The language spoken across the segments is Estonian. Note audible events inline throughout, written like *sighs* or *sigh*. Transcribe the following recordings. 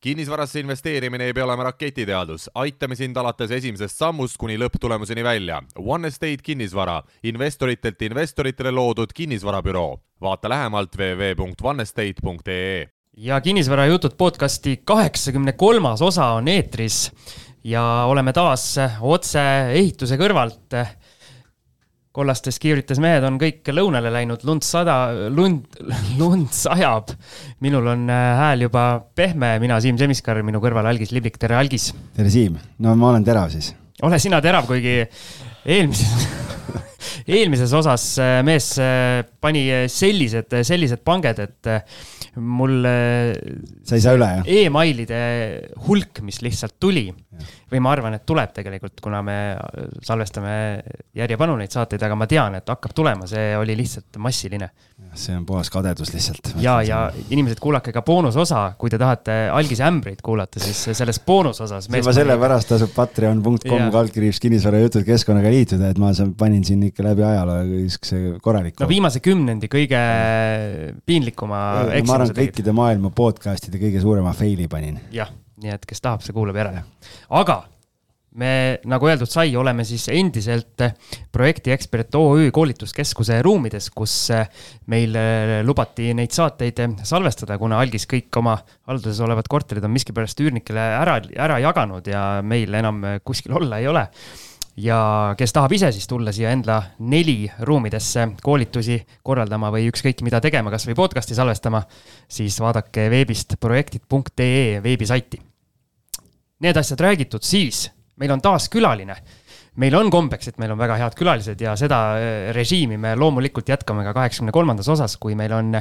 kinnisvarasse investeerimine ei pea olema raketiteadus, aitame sind alates esimesest sammust kuni lõpptulemuseni välja. One Estate kinnisvara, investoritelt investoritele loodud kinnisvarabüroo. vaata lähemalt www.onestate.ee. ja kinnisvarajutud podcasti kaheksakümne kolmas osa on eetris ja oleme taas otse ehituse kõrvalt kollastes kiivrites mehed on kõik lõunale läinud, lund sada, lund, lund sajab. minul on äh, hääl juba pehme, mina Siim Semiskar, minu kõrval Algis Liblik, tere Algis. tere Siim, no ma olen terav siis. ole sina terav, kuigi eelmises *laughs* *laughs* eelmises osas äh, mees äh, pani sellised, sellised panged, et mul. sa ei saa üle, jah? emailide hulk, mis lihtsalt tuli või ma arvan, et tuleb tegelikult, kuna me salvestame järjepanu neid saateid, aga ma tean, et hakkab tulema, see oli lihtsalt massiline. see on puhas kadedus lihtsalt. ja, ja inimesed, kuulake ka boonusosa, kui te tahate algise ämbreid kuulata, siis selles boonusosas. juba sellepärast tasub patreon.com kaldkriips kinnisvarajutud keskkonnaga liituda, et ma panin siin ikka läbi ajaloo niisuguse korraliku. no viimase kümnendi kõige piinlikuma eksimuse. ma arvan, kõikide maailma podcast'ide kõige suurema fail'i panin. jah nii et kes tahab, see kuulab järele. aga me, nagu öeldud sai, oleme siis endiselt projekti ekspert OÜ koolituskeskuse ruumides, kus meil lubati neid saateid salvestada, kuna algis kõik oma halduses olevad korterid on miskipärast üürnikele ära, ära jaganud ja meil enam kuskil olla ei ole ja kes tahab ise siis tulla siia enda neli ruumidesse koolitusi korraldama või ükskõik mida tegema, kasvõi podcast'i salvestama, siis vaadake veebist projektid.ee veebisaiti. Need asjad räägitud, siis meil on taas külaline. meil on kombeks, et meil on väga head külalised ja seda äh, režiimi me loomulikult jätkame ka kaheksakümne kolmandas osas, kui meil on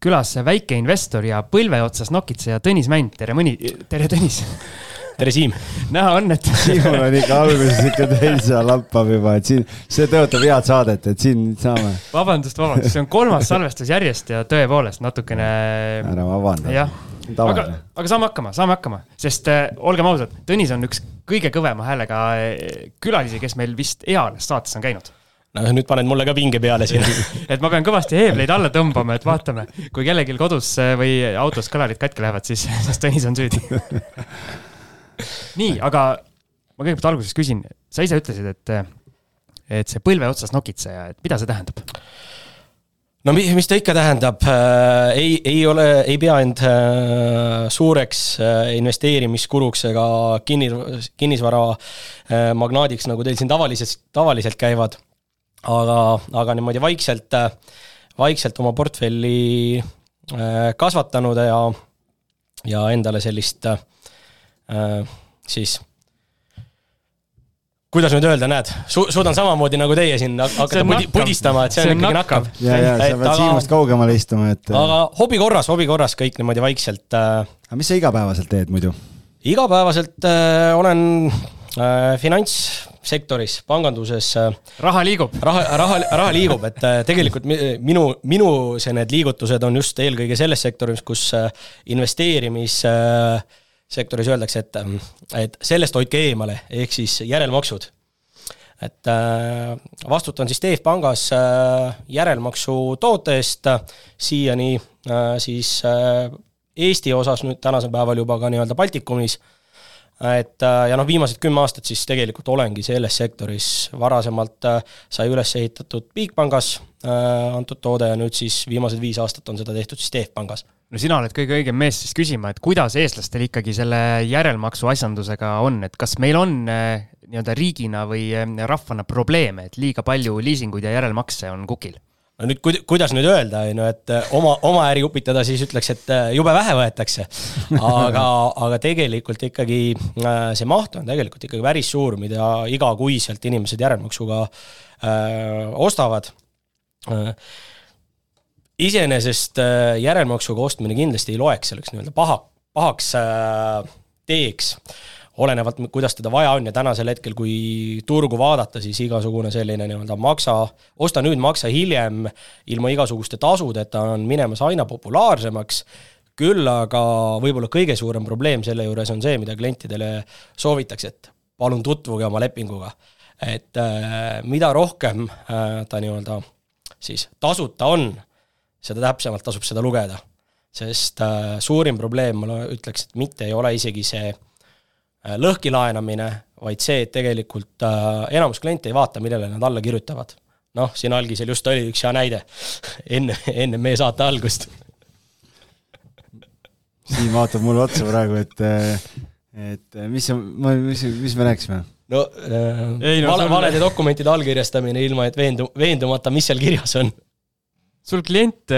külas väikeinvestor ja põlve otsas nokitseja Tõnis Mänd, tere mõni, tere Tõnis *laughs* tere, Siim! näha on, et Siimul on ikka alguses ikka täitsa lappab juba, et siin, see tõotab head saadet, et siin saame. vabandust, vabandust, see on kolmas salvestus järjest ja tõepoolest natukene. ära vabanda. jah aga, aga saame hakkama, saame hakkama, sest äh, olgem ausad, Tõnis on üks kõige kõvema häälega äh, külalisi, kes meil vist eales saates on käinud no nüüd paned mulle ka pinge peale siin *laughs* et ma pean kõvasti heebleid alla tõmbama, et vaatame, kui kellelgi kodus äh, või autos kõlarid katki lähevad, siis, *laughs* siis Tõnis on süüdi *laughs* nii, aga ma kõigepealt alguses küsin, sa ise ütlesid, et, et see põlve otsas nokitseja, et mida see tähendab? no mis, ta ikka tähendab äh,, ei, ei ole, ei pea end äh, suureks äh, investeerimiskuruks ega kinni, kinnisvara äh, magnaadiks, nagu teil siin tavaliselt, tavaliselt käivad. aga, aga niimoodi vaikselt vaikselt oma portfelli äh, kasvatanud ja, ja endale sellist äh, siis kuidas nüüd öelda, näed su, suudan samamoodi nagu teie siin hakata pudi, pudistama, et see, see on ikkagi nakkav. ja, ja sa pead Siimust kaugemale istuma, et. aga hobi korras, hobi korras kõik niimoodi vaikselt äh.... aga mis sa igapäevaselt teed muidu? igapäevaselt äh, olen äh, finantssektoris, panganduses äh,. raha liigub. raha, raha, raha liigub, et äh, tegelikult minu, minu see, need liigutused on just eelkõige selles sektoris, kus äh, investeerimis äh, sektoris öeldakse, et, et sellest hoidke eemale, ehk siis järelmaksud. et äh, vastutan siis TEF Pangas äh, järelmaksu toote eest, siiani äh, siis Eesti osas nüüd tänasel päeval juba ka nii-öelda Baltikumis, et ja noh, viimased kümme aastat siis tegelikult olengi selles sektoris, varasemalt sai üles ehitatud Bigpangas antud toode ja nüüd siis viimased viis aastat on seda tehtud siis TEF Pangas no sina oled kõige õigem mees siis küsima, et kuidas eestlastel ikkagi selle järelmaksu asjandusega on, et kas meil on nii-öelda riigina või rahvana probleeme, et liiga palju liisinguid ja järelmakse on kukil? No nüüd kuidas nüüd öelda, on ju, et eh, oma, oma äri upitada, siis ütleks, et jube vähe võetakse. aga, aga tegelikult ikkagi see maht on tegelikult ikkagi päris suur, mida igakuiselt inimesed järelmaksuga öö, ostavad iseenesest äh, järelmaksuga ostmine kindlasti ei loeks selleks nii-öelda paha, pahaks äh, teeks, olenevalt, kuidas teda vaja on ja tänasel hetkel, kui turgu vaadata, siis igasugune selline nii-öelda maksa, osta nüüd, maksa hiljem, ilma igasuguste tasudeta on minemas aina populaarsemaks, küll aga võib-olla kõige suurem probleem selle juures on see, mida klientidele soovitakse, et palun tutvuge oma lepinguga. et äh, mida rohkem ta nii-öelda siis tasuta on seda täpsemalt tasub seda lugeda. sest äh, suurim probleem, ma ütleks, et mitte ei ole isegi see äh, lõhki laenamine, vaid see, et tegelikult äh, enamus kliente ei vaata, millele nad alla kirjutavad. noh, siin algisel just oli üks hea näide *laughs* enne, enne meie saate algust. Siim vaatab mulle otsa praegu, et, et mis, mis, mis me rääkisime? no, äh, ei, no vale, valede dokumentide allkirjastamine ilma, et veendu-, veendumata, mis seal kirjas on. sul klient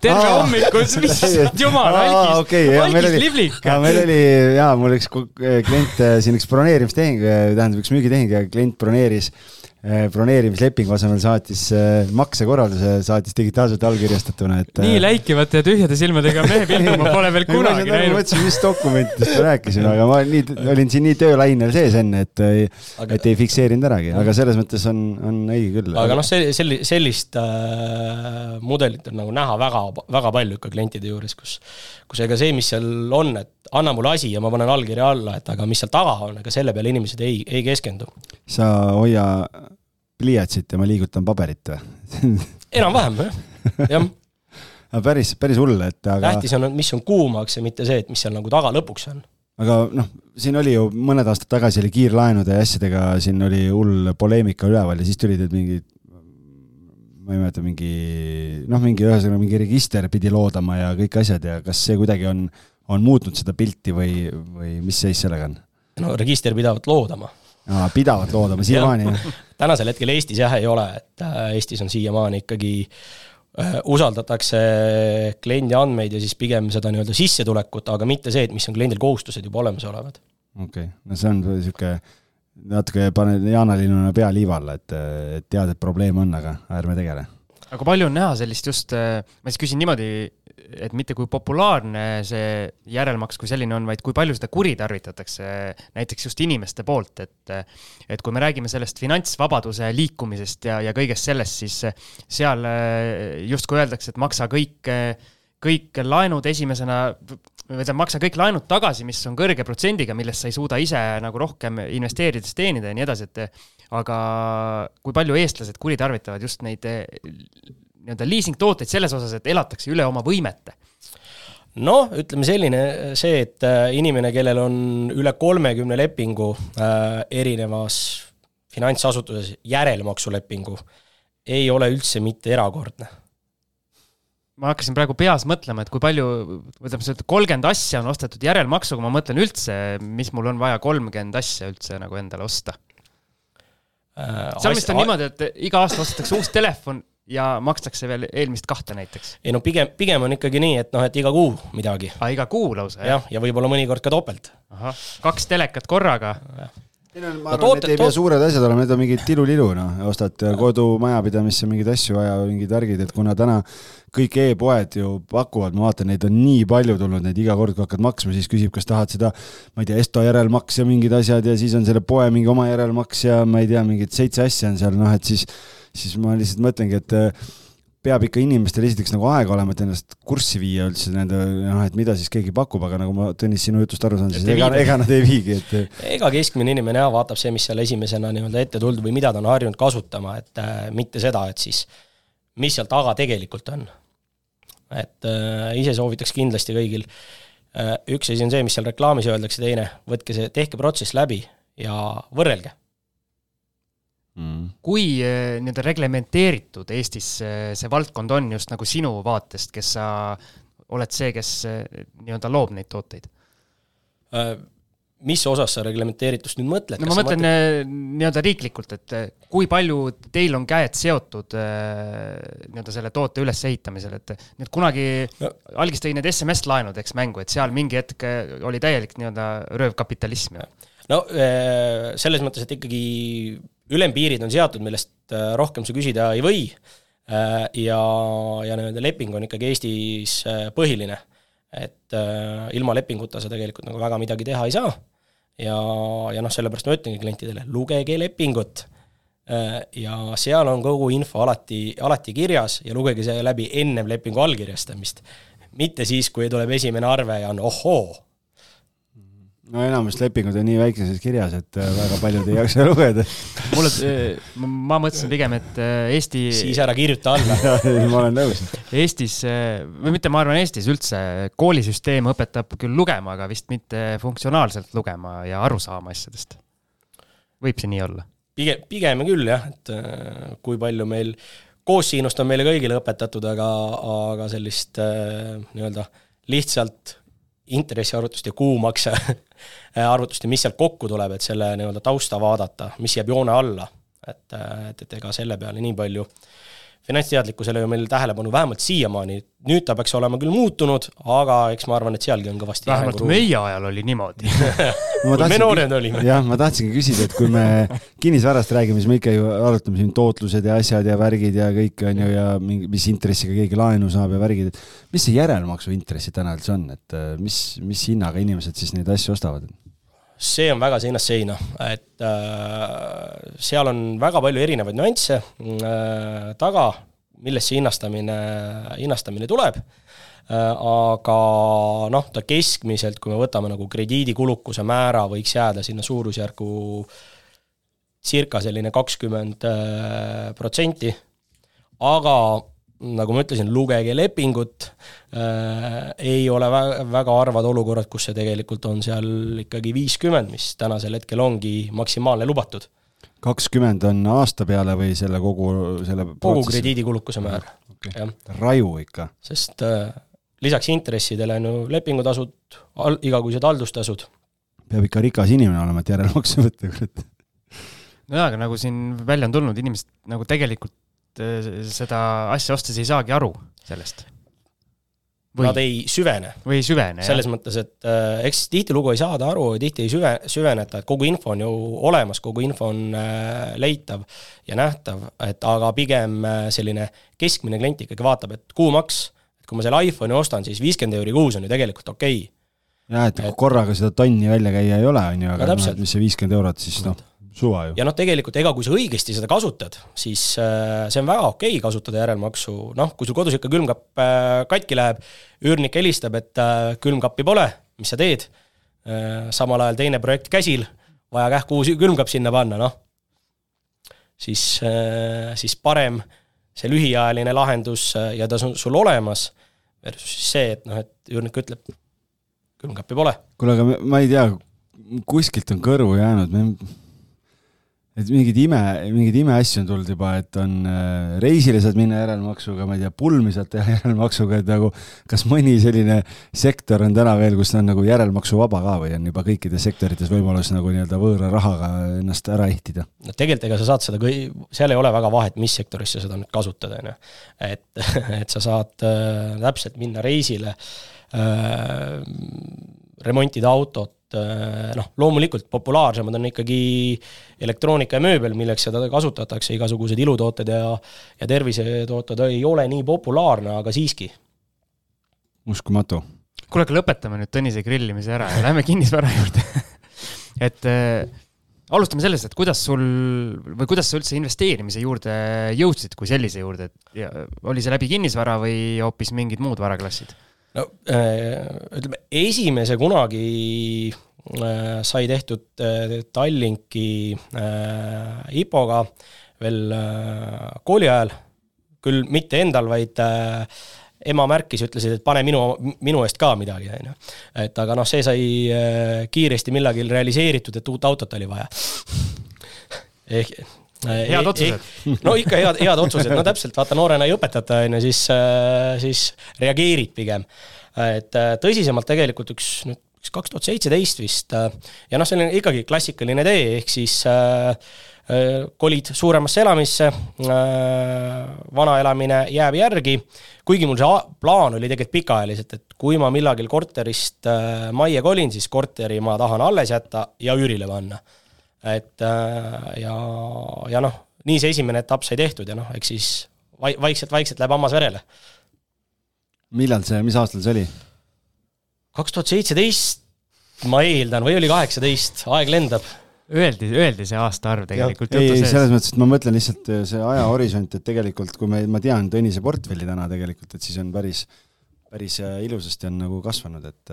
terve Aa, hommikus, mis *laughs* jumala algis okay,, algis liblik. meil oli jaa, mul üks klient siin üks broneerimistehing, tähendab üks müügitehing ja klient broneeris äh, Eh, broneerimislepingu asemel saatis eh, maksekorralduse, saatis digitaalselt allkirjastatuna, et. nii eh, läikivate ja tühjade silmadega mehe pildi ma pole veel *laughs* kunagi näinud. mõtlesin, mis dokumentidest ma rääkisin, aga ma nii, olin siin nii töölainel sees enne, et, et ei fikseerinud äragi, aga selles mõttes on, on õige küll. aga noh, see, selli-, sellist äh, mudelit on nagu näha väga, väga palju ikka klientide juures, kus, kus ega see, mis seal on, et anna mulle asi ja ma panen allkirja alla, et aga mis seal taga on, ega selle peale inimesed ei, ei keskendu. sa hoia pliiatsit ja ma liigutan paberit või *laughs* enam-vähem jah, jah *laughs* aga päris, päris hull, et aga. tähtis on, mis on kuumaks ja mitte see, et mis seal nagu taga lõpuks on. aga noh, siin oli ju mõned aastad tagasi oli kiirlaenude ja asjadega, siin oli hull poleemika üleval ja siis tulid need mingid ma ei mäleta, mingi noh, mingi ühesõnaga mingi register pidi loodama ja kõik asjad ja kas see kuidagi on, on muutnud seda pilti või, või mis seis sellega on? no register pidavat loodama pidavalt loodama siiamaani tänasel hetkel Eestis jah ei ole, et äh, Eestis on siiamaani ikkagi äh, usaldatakse kliendi andmeid ja siis pigem seda nii-öelda sissetulekut, aga mitte see, et mis on kliendil kohustused juba olemasolevad. okei okay., no see on niisugune natuke paned jaanalinnuna pea liiva alla, et, et tead, et probleem on, aga ärme tegele. aga palju on näha sellist just, äh, ma siis küsin niimoodi, et mitte kui populaarne see järelmaks kui selline on, vaid kui palju seda kuritarvitatakse näiteks just inimeste poolt, et et kui me räägime sellest finantsvabaduse liikumisest ja, ja kõigest sellest, siis seal justkui öeldakse, et maksa kõik, kõik laenud esimesena või tähendab, maksa kõik laenud tagasi, mis on kõrge protsendiga, millest sa ei suuda ise nagu rohkem investeerides teenida ja nii edasi, et aga kui palju eestlased kuritarvitavad just neid nii-öelda liisingtooteid selles osas, et elatakse üle oma võimete? noh, ütleme selline see, et äh, inimene, kellel on üle kolmekümne lepingu äh, erinevas finantsasutuses järelmaksulepingu, ei ole üldse mitte erakordne ma hakkasin praegu peas mõtlema, et kui palju, ütleme, see kolmkümmend asja on ostetud järelmaksuga, ma mõtlen üldse, mis mul on vaja kolmkümmend asja üldse nagu endale osta äh,. seal vist on niimoodi, et iga aasta ostetakse uus telefon ja makstakse veel eelmist kahte näiteks? ei no pigem, pigem on ikkagi nii, et noh, et iga kuu midagi. aa, iga kuu lausa? jah, ja võib-olla mõnikord ka topelt. ahah, kaks telekat korraga? ei no ma no, arvan, et ei pea suured asjad olema, need on mingid tilulilu, noh, ostad kodumajapidamisse mingeid asju vaja, mingid värgid, et kuna täna kõik e-poed ju pakuvad, ma vaatan, neid on nii palju tulnud, neid iga kord, kui hakkad maksma, siis küsib, kas tahad seda, ma ei tea, Esto järelmaks ja mingid asjad ja siis on selle poe mingi oma järelmaks ja ma ei tea, mingid seitse asja on seal, noh, et siis siis ma lihtsalt mõtlengi, et äh, peab ikka inimestel esiteks nagu aega olema, et ennast kurssi viia üldse nende, noh, et mida siis keegi pakub, aga nagu ma, Tõnis, sinu jutust aru saan, siis ega, ega nad ei viigi, et. ega keskmine inimene jah, vaatab see, mis seal esimesena nii-öelda ette tulnud või mida ta on harjunud kasutama, et äh, mitte seda, et siis mis seal taga tegelikult on. Et äh, ise soovitaks kindlasti kõigil. Äh,, üks asi on see, mis seal reklaamis öeldakse, teine, võtke see, tehke protsess läbi ja võrrelge. Mm.. kui eh, nii-öelda reglementeeritud Eestis see valdkond on just nagu sinu vaatest, kes sa oled see, kes eh, nii-öelda loob neid tooteid? Äh, mis osas sa reglementeeritust nüüd mõtled? no ma mõtlen mõtled... Eh, nii-öelda riiklikult, et kui palju teil on käed seotud nii-öelda selle toote ülesehitamisel, et nüüd kunagi no. algis tõi need SMS-laenud, eks, mängu, et seal mingi hetk oli täielik nii-öelda röövkapitalism ju no selles mõttes, et ikkagi ülempiirid on seatud, millest äh, rohkem sa küsida ei või. Äh, ja, ja nii-öelda leping on ikkagi Eestis äh, põhiline. et ilma lepinguta sa tegelikult nagu väga midagi teha ei saa. Ja, ja noh, sellepärast ma ütlengi klientidele, lugege lepingut. ja seal on kogu info alati, alati kirjas ja lugege see läbi ennem lepingu allkirjastamist. mitte siis, kui tuleb esimene arve ja on ohoo no enamus lepingud on nii väikeses kirjas, et äh, väga paljud ei jaksa lugeda. mulle, äh, ma mõtlesin pigem, et äh, Eesti. siis ära kirjuta alla *laughs* ma olen nõus. Eestis, või mitte, ma arvan, Eestis üldse koolisüsteem õpetab küll lugema, aga vist mitte funktsionaalselt lugema ja aru saama asjadest. võib see nii olla? pigem, pigem küll jah, et kui palju meil koossiinust on meile kõigile õpetatud, aga, aga sellist nii-öelda lihtsalt intressiarvutust ja kuumakse *laughs* arvutust ja mis sealt kokku tuleb, et selle nii-öelda tausta vaadata, mis jääb joone alla. et, et, et ega selle peale nii palju äh, finantsteadlikkusele ju meil tähelepanu vähemalt siiamaani, nüüd ta peaks olema küll muutunud, aga eks ma arvan, et sealgi on kõvasti vähemalt meie ajal oli niimoodi *laughs* kui me noored olime. jah, ma tahtsingi küsida, et kui me kinnisvarast räägime, siis me ikka ju arutame siin tootlused ja asjad ja värgid ja kõik on ju ja mingi, mis intressiga keegi laenu saab ja värgid, et mis see järelmaksu intressid täna üldse on, et äh, mis, mis hinnaga inimesed siis neid asju ostavad? See on väga seinast seina, et äh, seal on väga palju erinevaid nüansse äh, taga, millest see hinnastamine, hinnastamine tuleb äh,, aga noh, ta keskmiselt, kui me võtame nagu krediidikulukuse määra, võiks jääda sinna suurusjärgu circa selline kakskümmend äh, protsenti, aga nagu ma ütlesin, lugege lepingut äh,, ei ole väga, väga harvad olukorrad, kus see tegelikult on seal ikkagi viiskümmend, mis tänasel hetkel ongi maksimaalne lubatud. kakskümmend on aasta peale või selle kogu, selle kogu krediidikulukuse määr okay., jah. raju ikka. sest äh, lisaks intressidele on ju lepingutasud, igakuised haldustasud. peab ikka rikas inimene olema, et järelmakse võtta, kurat. nojaa, aga nagu siin välja on tulnud, inimesed nagu tegelikult seda asja ostes ei saagi aru sellest. Nad ei süvene. või ei süvene, selles jah. mõttes, et äh, eks tihtilugu ei saada aru, tihti ei süve, süveneta, et kogu info on ju olemas, kogu info on äh, leitav ja nähtav, et aga pigem äh, selline keskmine klient ikkagi vaatab, et kuumaks, et kui ma selle iPhone'i ostan, siis viiskümmend euri kuus on ju tegelikult okei okay. jah, et korraga seda tonni välja käia ei ole, on ju, aga no, noh, et mis see viiskümmend eurot siis noh suva ju. ja noh, tegelikult ega kui sa õigesti seda kasutad, siis äh, see on väga okei okay kasutada järelmaksu, noh, kui sul kodus ikka külmkapp äh, katki läheb, üürnik helistab, et äh, külmkappi pole, mis sa teed? samal ajal teine projekt käsil, vaja kähku uus külmkapp sinna panna, noh. siis, siis parem see lühiajaline lahendus ja ta on sul olemas, versus siis see, et noh, et üürnik ütleb, külmkappi pole. kuule, aga ma ei tea, kuskilt on kõrvu jäänud, me et mingeid ime, mingeid imeasju on tulnud juba, et on äh, reisile saad minna järelmaksuga, ma ei tea, pulmi saad teha *laughs* järelmaksuga, et nagu kas mõni selline sektor on täna veel, kus ta on nagu järelmaksuvaba ka või on juba kõikides sektorites võimalus nagu nii-öelda võõra rahaga ennast ära ehtida? no tegelikult ega sa saad seda kõi-, seal ei ole väga vahet, mis sektoris sa seda nüüd kasutad, on ju. et, *laughs* et sa saad äh, täpselt minna reisile äh,, remontida autot, noh, loomulikult populaarsemad on ikkagi elektroonika ja mööbel, milleks seda kasutatakse, igasugused ilutooted ja ja tervisetooted ei ole nii populaarne, aga siiski. uskumatu. kuule, aga lõpetame nüüd Tõnise grillimise ära ja lähme kinnisvara juurde *laughs* et äh, alustame sellest, et kuidas sul või kuidas sa üldse investeerimise juurde jõudsid kui sellise juurde, et ja, oli see läbi kinnisvara või hoopis mingid muud varaklassid? No äh, ütleme, esimese kunagi äh, sai tehtud äh, Tallinki IPO-ga veel kooli ajal, küll mitte endal, vaid ema märkis, ütlesid, et pane minu, minu eest ka midagi, on ju. et aga noh, see sai kiiresti millalgi realiseeritud, et uut autot oli vaja *laughs* ehk head otsused. no ikka head, head otsused, no täpselt, vaata noorena ei õpetata, on ju, siis, äh, siis reageerid pigem. et äh, tõsisemalt tegelikult üks, nüüd üks kaks tuhat seitseteist vist äh, ja noh, selline ikkagi klassikaline tee, ehk siis äh, kolid suuremasse elamisse äh,, vana elamine jääb järgi, kuigi mul see plaan oli tegelikult pikaajaliselt, et kui ma millalgi korterist äh, majja kolin, siis korteri ma tahan alles jätta ja üürile panna et äh, ja, ja noh, nii see esimene etapp sai tehtud ja noh, eks siis vaikselt-vaikselt läheb hammas verele. millal see, mis aastal see oli? kaks tuhat seitseteist, ma eeldan, või oli kaheksateist, aeg lendab Öeldi, öeldi see aastaarv tegelikult ei, ei, selles mõttes, et ma mõtlen lihtsalt äh, see ajahorisont, et tegelikult kui me, ma tean Tõnise portfelli täna tegelikult, et siis on päris, päris äh, ilusasti on nagu kasvanud, et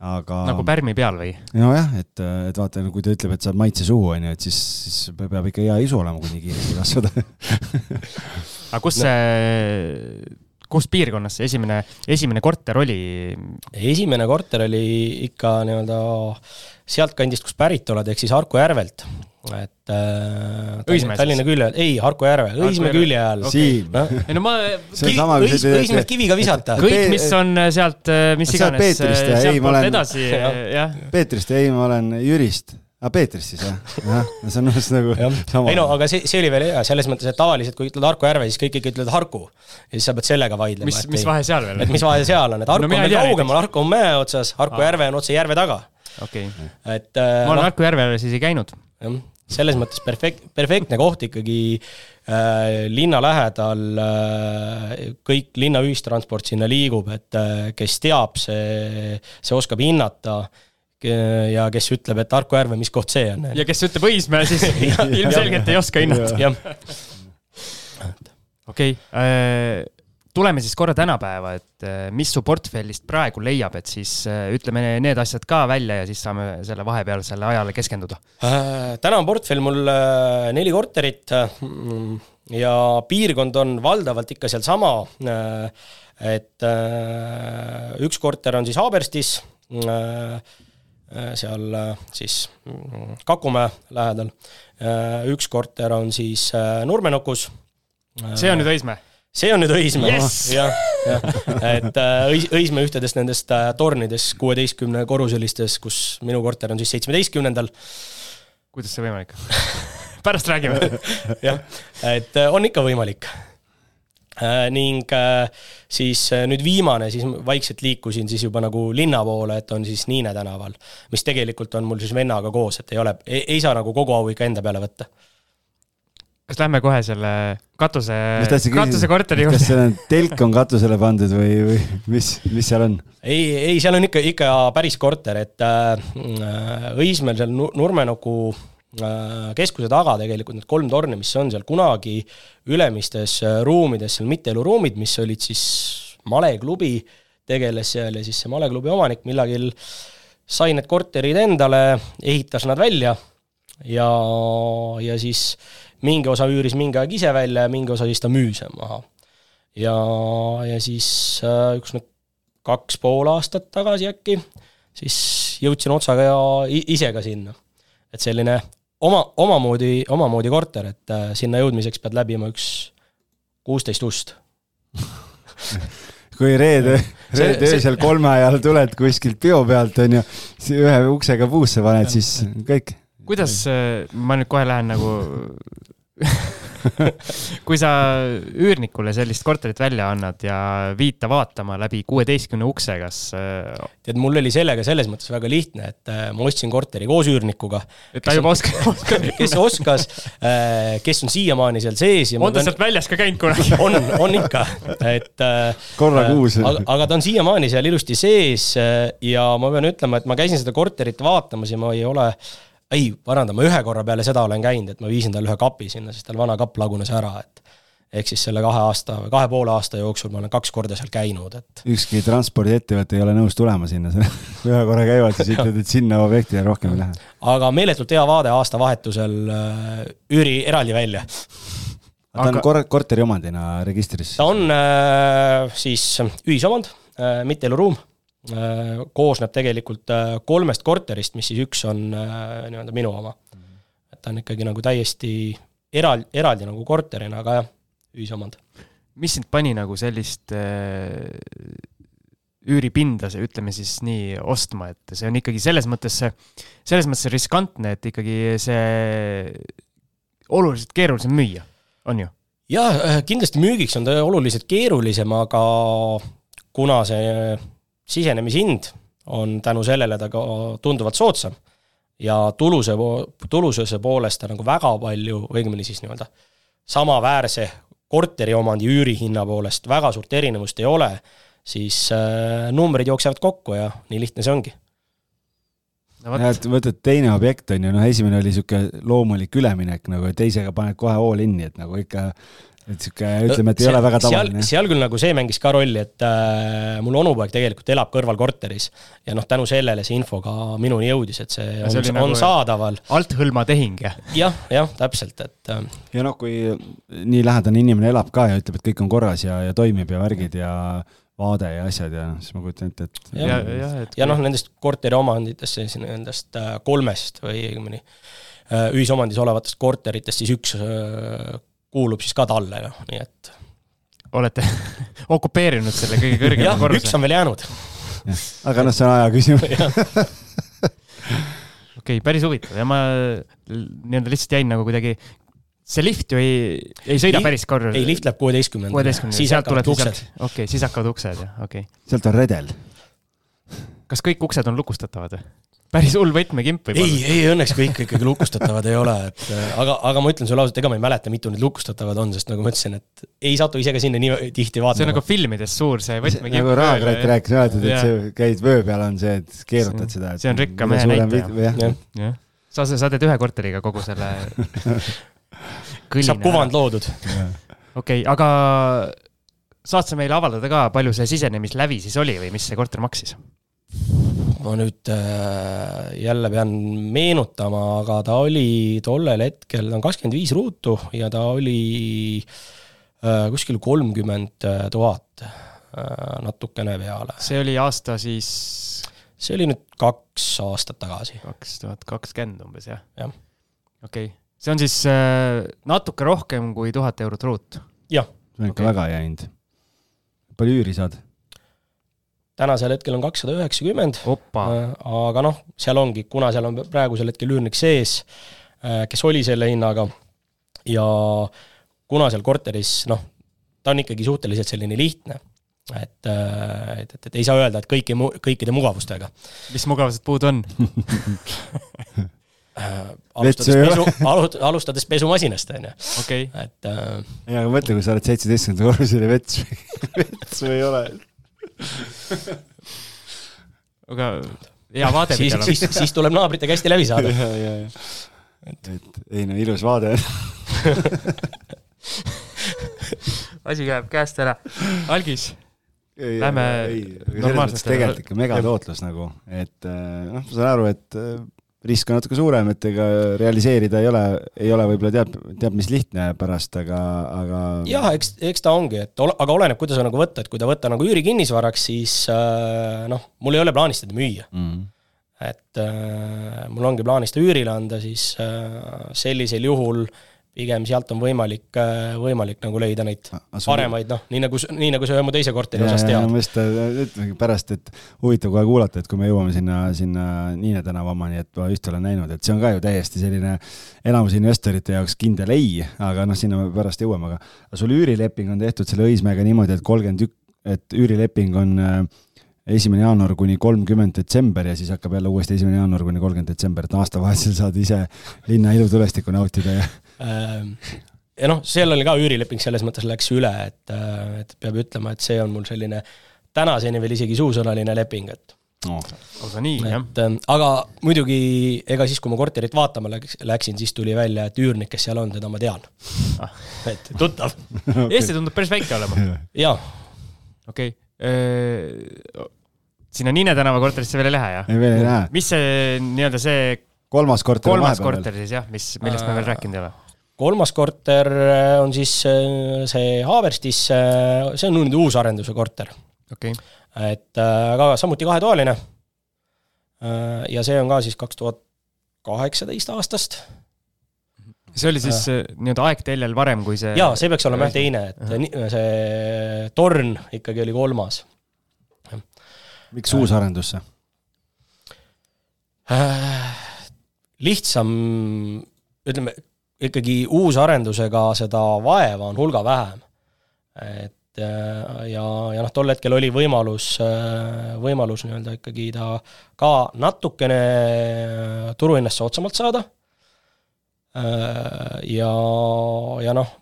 aga. nagu pärmi peal või? nojah, et, et vaata, kui ta ütleb, et saab maitse suhu, on ju, et siis, siis peab ikka hea isu olema, kui nii kiiresti kasvada aga kus see, kus piirkonnas see esimene, esimene korter oli? esimene korter oli ikka nii-öelda sealtkandist, kust pärit oled, ehk siis Harku järvelt et äh, Õismäe Tallinna külje, ei, Harku järve, Õismäe külje all okay.. Siim no.. ei no ma sa ütled. Õismäelt kiviga visata. kõik, mis on äh, sealt, äh, mis iganes, äh, sealtpoolt olen... edasi, jah. Peetrist, ei, ma olen Jürist aa ah,, Peetrist siis jah? jah, see on umbes nagu sama. ei no aga see, see oli veel hea, selles mõttes, et tavaliselt kui ütled Harku järve, siis kõik ikka ütlevad Harku. ja siis sa pead sellega vaidlema. mis, mis vahe seal veel on? et mis vahe seal on, et Harku no, on veel kaugemal, Harku on mäe otsas, Harku järve on otse järve taga. Okei okay.. et äh, ma olen no, Harku järvel siis ei käinud. jah selles mõttes perfekt, perfektne koht ikkagi äh, linna lähedal äh,, kõik linna ühistransport sinna liigub, et äh, kes teab, see, see oskab hinnata ja kes ütleb, et Harku Järve, mis koht see on. ja kes ütleb Õismäe, siis *laughs* ilmselgelt ei oska hinnata. okei, äh, tuleme siis korra tänapäeva, et äh, mis su portfellist praegu leiab, et siis äh, ütleme need asjad ka välja ja siis saame selle vahepealsele ajale keskenduda äh,. täna on portfell mul äh, neli korterit äh, ja piirkond on valdavalt ikka sealsama äh,. et äh, üks korter on siis Haaberstis äh,, seal siis mm, Kakumäe lähedal. üks korter on siis Nurmenukus. see on nüüd Õismäe? See on nüüd Õismäe. Yes!, jah, jah, et äh, Õis-, Õismäe ühtedest nendest äh, tornides, kuueteistkümne korruselistes, kus minu korter on siis seitsmeteistkümnendal. kuidas see võimalik? *laughs* Pärast räägime. *laughs* Jah, et äh, on ikka võimalik. Ning siis nüüd viimane, siis vaikselt liikusin siis juba nagu linna poole, et on siis Niine tänaval, mis tegelikult on mul siis vennaga koos, et ei ole, ei saa nagu kogu au ikka enda peale võtta kas lähme kohe selle katuse, katusekorteri juurde? kas seal telk on katusele pandud või, või mis, mis seal on? ei, ei, seal on ikka, ikka päris korter, et äh, Õismäel seal Nurmenuku äh, keskuse taga tegelikult need kolm torni, mis on seal kunagi ülemistes äh, ruumides, seal mitteeluruumid, mis olid siis maleklubi, tegeles seal ja siis see maleklubi omanik millalgi sai need korterid endale, ehitas nad välja ja, ja siis mingi osa üüris mingi aeg ise välja ja mingi osa siis ta müüs maha. ja, ja siis äh, üks nüüd kaks pool aastat tagasi äkki, siis jõudsin otsaga ja ise ka sinna. et selline oma, omamoodi, omamoodi korter, et äh, sinna jõudmiseks pead läbima üks kuusteist ust *laughs* kui reede, reede öösel kolme ajal tuled kuskilt peo pealt, on ju, ühe uksega puusse paned, siis kõik kuidas, äh, ma nüüd kohe lähen nagu *laughs* kui sa üürnikule sellist korterit välja annad ja viid ta vaatama läbi kuueteistkümne ukse, kas? Äh, tead, mul oli sellega selles mõttes väga lihtne, et äh, ma ostsin korteri koos üürnikuga. et ta juba oskas *laughs* kes oskas, kes on siiamaani seal sees. on ta sealt väljas ka käinud kunagi *laughs* on, on ikka, et. korra kuus. aga, aga ta on siiamaani seal ilusti sees ja ma pean ütlema, et ma käisin seda korterit vaatamas ja ma ei ole ei, parandan, ma ühe korra peale seda olen käinud, et ma viisin talle ühe kapi sinna, sest tal vana kapp lagunes ära, et ehk siis selle kahe aasta või kahe poole aasta jooksul ma olen kaks korda seal käinud, et. ükski transpordiettevõte ei ole nõus tulema sinna, *laughs* ühe korra käivad, siis ütled, et sinna objektile rohkem ei lähe. aga meeletult hea vaade aastavahetusel äh, üüri eraldi välja. ta on kor-, korteriomandina registris? ta on äh, siis ühisomand äh,, mitte eluruum Äh, koosneb tegelikult äh, kolmest korterist, mis siis üks on äh, nii-öelda minu oma. et ta on ikkagi nagu täiesti eral-, eraldi nagu korterina, aga jah, ühisomand. mis sind pani nagu sellist üüripinda, ütleme siis nii, ostma, et see on ikkagi selles mõttes, selles mõttes riskantne, et ikkagi see oluliselt keerulisem müüa, on ju? jah, kindlasti müügiks on ta oluliselt keerulisem, aga kuna see sisenemishind on tänu sellele ta ka tunduvalt soodsam ja tuluse, tulususe poolest ta nagu väga palju, õigemini siis nii-öelda samaväärse korteriomandi üürihinna poolest väga suurt erinevust ei ole, siis äh, numbrid jooksevad kokku ja nii lihtne see ongi no,. jah, et võtad teine objekt on ju, noh, esimene oli niisugune loomulik üleminek nagu, teisega paned kohe all in'i, et nagu ikka et sihuke, ütleme, et ei ole väga tavaline. seal küll nagu see mängis ka rolli, et äh, mul onupoeg tegelikult elab kõrval korteris ja noh, tänu sellele see info ka minuni jõudis, et see ja on, see on nagu saadaval. althõlma tehing, jah? jah, jah, täpselt, et äh.... ja noh, kui nii lähedane inimene elab ka ja ütleb, et kõik on korras ja, ja toimib ja värgid ja vaade ja asjad ja siis ma kujutan ette, et. ja, ja, ja, et ja noh, nendest korteriomanditest, siis nendest äh, kolmest või õigemini äh, ühisomandis olevatest korteritest siis üks äh, kuulub siis ka talle, noh, nii et. olete *laughs* okupeerinud selle kõige kõrgema korruse? üks on veel jäänud. aga noh, see on aja küsimus *laughs* okei okay,, päris huvitav ja ma nii-öelda lihtsalt jäin nagu kuidagi, see lift ju ei, ei sõida lift, päris korrus. ei, lift läheb kuueteistkümnendale. kuueteistkümnendale, sealt tulevad uksed. okei okay,, siis hakkavad uksed, jah, okei okay.. sealt on redel. kas kõik uksed on lukustatavad või? Päris hull võtmekimp võib-olla. ei, ei õnneks kõik ikkagi lukustatavad ei ole, et äh, aga, aga ma ütlen sulle ausalt, ega ma ei mäleta, mitu need lukustatavad on, sest nagu ma ütlesin, et ei satu ise ka sinna nii tihti vaatama. see on nagu filmides suur see võtmekimp. nagu Raagrat rääkis alati, et see käid vöö peal on see, et keerutad seda. see on rikka mehe näitaja. sa, sa teed ühe korteriga kogu selle *laughs* saab kuvand loodud. okei, aga saad sa meile avaldada ka, palju see sisenemislävi siis oli või mis see korter maksis? Ma nüüd äh, jälle pean meenutama, aga ta oli tollel hetkel, ta on kakskümmend viis ruutu ja ta oli äh, kuskil kolmkümmend tuhat äh, natukene peale. see oli aasta siis? see oli nüüd kaks aastat tagasi. kaks tuhat kakskümmend umbes, jah? jah. okei okay., see on siis äh, natuke rohkem kui tuhat eurot ruut? jah. see on ikka okay. väga hea hind. palju üüri saad? Tänasel hetkel on kakssada üheksakümmend, äh, aga noh, seal ongi, kuna seal on praegusel hetkel üürnik sees, äh, kes oli selle hinnaga, ja kuna seal korteris noh, ta on ikkagi suhteliselt selline lihtne, et, äh, et, et, et ei saa öelda, et kõiki, kõikide mugavustega. mis mugavused puudu on *laughs* alustades pesu, alustades pesumasinast, on ju. okei. et äh.... ja, aga mõtle, kui sa oled seitsmeteistkümnendal korrusel ja vets, *laughs* vetsu ei ole aga hea vaade siis, siis, siis tuleb naabritega hästi läbi saada. ja, ja, ja. et, et ei no ilus vaade *laughs* asi läheb käest ära. algis. Lähme normaalselt. tegelikult ikka megatootlus nagu, et äh, noh, ma saan aru, et äh, risk on natuke suurem, et ega realiseerida ei ole, ei ole võib-olla teab, teab mis lihtne pärast, aga, aga. jah, eks, eks ta ongi, et ol, aga oleneb, kuidas nagu võtta, et kui ta võtta nagu üürikinnisvaraks, siis äh, noh, mul ei ole plaanis teda müüa mm. -hmm. et äh, mul ongi plaanis ta üürile anda, siis äh, sellisel juhul äh, pigem sealt on võimalik, äh, võimalik nagu leida neid Asu... paremaid, noh, nii nagu, nii nagu sa mu teise korteri osas tead. ma just ütlengi pärast, et huvitav kohe kuulata, et kui me jõuame sinna, sinna Niine tänava omani, et ma just olen näinud, et see on ka ju täiesti selline enamus investorite jaoks kindel ei, aga noh, sinna me pärast jõuame, aga sul üürileping on tehtud selle Õismäega niimoodi, et kolmkümmend ük-, et üürileping on äh, esimene jaanuar kuni kolmkümmend detsember ja siis hakkab jälle uuesti esimene jaanuar kuni kolmkümmend detsember, et aastavahetusel saad ise linna ilutulestikku nautida ja ja noh, seal oli ka üürileping selles mõttes läks üle, et, äh, et peab ütlema, et see on mul selline tänaseni veel isegi suusõnaline leping, et oh.. aga nii, jah. Ähm, aga muidugi, ega siis, kui ma korterit vaatama läks, läksin, siis tuli välja, et üürnik, kes seal on, teda ma tean ah.. et tuttav okay.. *laughs* Eesti tundub päris väike olema. jaa. okei okay., sinna Niine tänava korterisse veel ei lähe, jah? ei, veel ei lähe. mis see nii-öelda see kolmas korter kolmas korter siis jah, mis, millest me veel rääkinud ei ole? Kolmas korter äh, on siis äh, see Haaberstis, äh, see on nüüd uusarenduse korter. okei okay.. et aga samuti kahetoaline. ja see on ka siis kaks tuhat kaheksateist aastast. see oli siis nii-öelda aegteljel varem, kui see jaa, see peaks olema jah teine, et uh -huh. see torn ikkagi oli kolmas. miks uusarendus see äh,? lihtsam, ütleme, ikkagi uusarendusega seda vaeva on hulga vähem. et äh, ja, ja noh, tol hetkel oli võimalus, äh, võimalus nii-öelda ikkagi ta ka natukene turuhinnast soodsamalt saada, äh, ja, ja noh,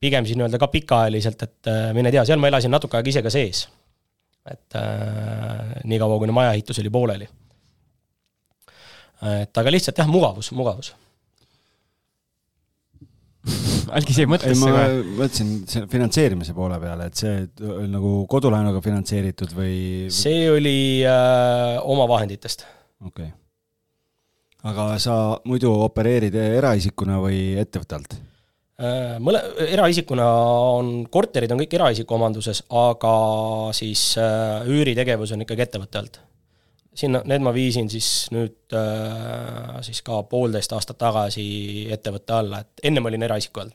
pigem siis nii-öelda ka pikaajaliselt, et mine tea, seal ma elasin natuke aega ise ka sees. et äh, niikaua, kuni majaehitus oli pooleli et aga lihtsalt jah, mugavus, mugavus *laughs* algis jäi mõttesse ma mõtlesin selle finantseerimise poole peale, et see nagu kodulaenuga finantseeritud või? see oli äh, omavahenditest. okei okay. aga sa muidu opereerid eraisikuna või ettevõtte alt? Äh, mõle, eraisikuna on, korterid on kõik eraisiku omanduses, aga siis äh, üüritegevus on ikkagi ettevõtte alt sinna, need ma viisin siis nüüd äh, siis ka poolteist aastat tagasi ettevõtte alla, et ennem olin eraisiku all.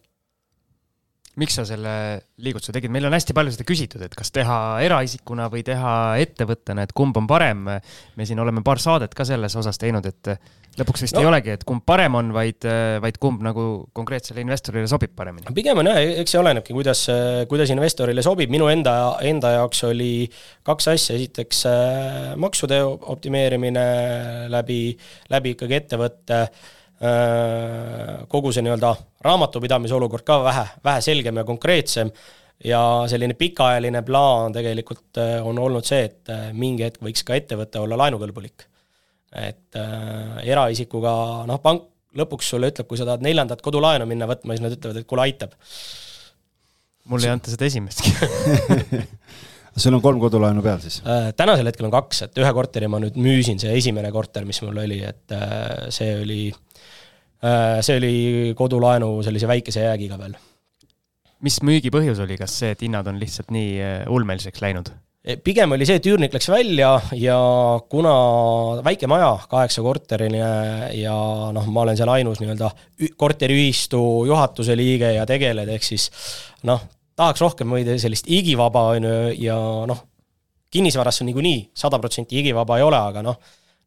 Miks sa selle liigutuse tegid, meil on hästi palju seda küsitud, et kas teha eraisikuna või teha ettevõttena, et kumb on parem. me siin oleme paar saadet ka selles osas teinud, et lõpuks vist no. ei olegi, et kumb parem on, vaid, vaid kumb nagu konkreetsele investorile sobib paremini. pigem on jah, eks see olenebki, kuidas, kuidas investorile sobib, minu enda, enda jaoks oli kaks asja, esiteks äh, maksude optimeerimine läbi, läbi ikkagi ettevõtte kogu see nii-öelda raamatupidamise olukord ka vähe, vähe selgem ja konkreetsem ja selline pikaajaline plaan tegelikult äh, on olnud see, et mingi hetk võiks ka ettevõte olla laenukõlbulik et äh, eraisikuga, noh, pank lõpuks sulle ütleb, kui sa tahad neljandat kodulaenu minna võtma, siis nad ütlevad, et kuule, aitab. mul ei anta seda esimestki *laughs* sul on kolm kodulaenu peal siis äh,? tänasel hetkel on kaks, et ühe korteri ma nüüd müüsin, see esimene korter, mis mul oli, et äh, see oli äh,, see oli kodulaenu sellise väikese jäägiga veel. mis müügi põhjus oli, kas see, et hinnad on lihtsalt nii äh, ulmeliseks läinud? Eh, pigem oli see, et üürnik läks välja ja kuna väike maja, kaheksakorteriline ja noh, ma olen seal ainus nii-öelda korteriühistu juhatuse liige ja tegeled, ehk siis noh, tahaks rohkem võida sellist igivaba, on ju, ja noh, kinnisvarasse niikuinii sada protsenti igivaba ei ole, aga noh,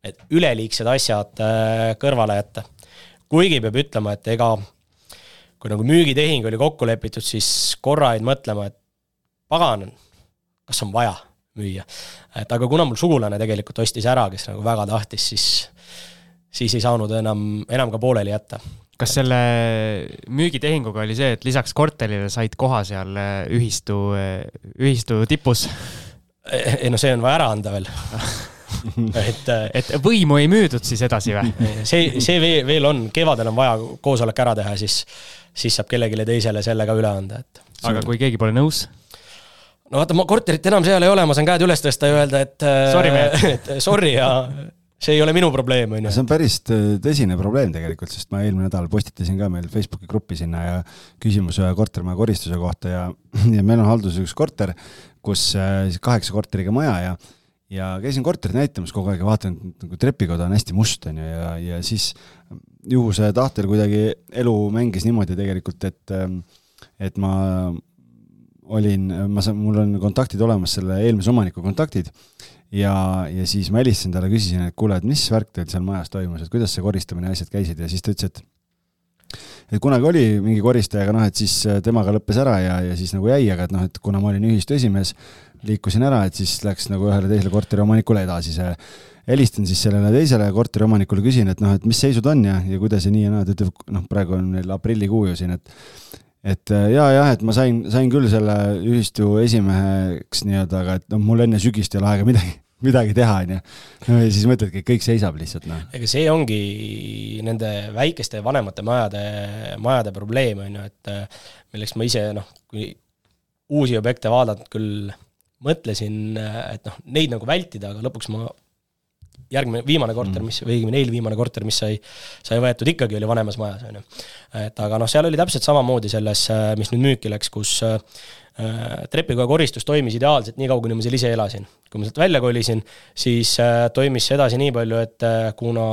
et üleliigsed asjad äh, kõrvale jätta. Kuigi peab ütlema, et ega kui nagu müügitehing oli kokku lepitud, siis korra jäid mõtlema, et pagan, kas on vaja müüa. et aga kuna mul sugulane tegelikult ostis ära, kes nagu väga tahtis, siis, siis ei saanud enam, enam ka pooleli jätta. kas selle müügitehinguga oli see, et lisaks korterile said koha seal äh, ühistu, äh, ühistu tipus? *laughs* ei no see on vaja ära anda veel *laughs* *laughs* et, äh, et võimu ei müüdud siis edasi või? *laughs* see, see veel, veel on, kevadel on vaja koosolek ära teha, siis, siis saab kellelegi teisele selle ka üle anda, et. aga kui keegi pole nõus? no vaata, ma korterit enam seal ei ole, ma saan käed üles tõsta ja öelda, et äh, sorry, *laughs* et sorry ja see ei ole minu probleem, on ju. see on päris tõsine probleem tegelikult, sest ma eelmine nädal postitasin ka meil Facebooki gruppi sinna ja küsimus ühe kortermaja koristuse kohta ja, ja meil on halduses üks korter, kus äh, siis kaheksa korteriga maja ja ja käisin korterit näitamas kogu aeg ja vaatan, nagu trepikoda on hästi must, on ju, ja, ja siis juhuse tahtel kuidagi elu mängis niimoodi tegelikult, et et ma olin, ma saan, mul on kontaktid olemas, selle eelmise omaniku kontaktid, ja, ja siis ma helistasin talle, küsisin, et kuule, et mis värk teil seal majas toimus, et kuidas see koristamine ja asjad käisid ja siis ta ütles, et et kunagi oli mingi koristajaga, noh, et siis temaga lõppes ära ja, ja siis nagu jäi, aga et noh, et kuna ma olin ühistu esimees, liikusin ära, et siis läks nagu ühele teisele korteriomanikule edasi see helistan siis sellele teisele korteriomanikule, küsin, et noh, et mis seisud on ja, ja kuidas ja nii ja naa, ta ütleb, noh, praegu on meil aprillikuu ju siin, et et äh, ja, jah, et ma sain, sain küll selle ühistu esimeheks nii-öelda, aga et noh, mul enne sügist ei ole aega midagi, midagi teha, on ju. no ja siis mõtledki, et kõik seisab lihtsalt, noh. ega see ongi nende väikeste vanemate majade, majade probleem, on ju, et äh, milleks ma ise noh, kui uusi objekte vaadanud küll mõtlesin, et noh, neid nagu vältida, aga lõpuks ma järgmine, viimane korter, mm. mis, või õigemini eelviimane korter, mis sai, sai võetud, ikkagi oli vanemas majas, on ju. et aga noh, seal oli täpselt samamoodi selles, mis nüüd müüki läks, kus trepikoja koristus toimis ideaalselt nii kaua, kuni ma seal ise elasin. kui ma sealt välja kolisin, siis äh, toimis see edasi nii palju, et äh, kuna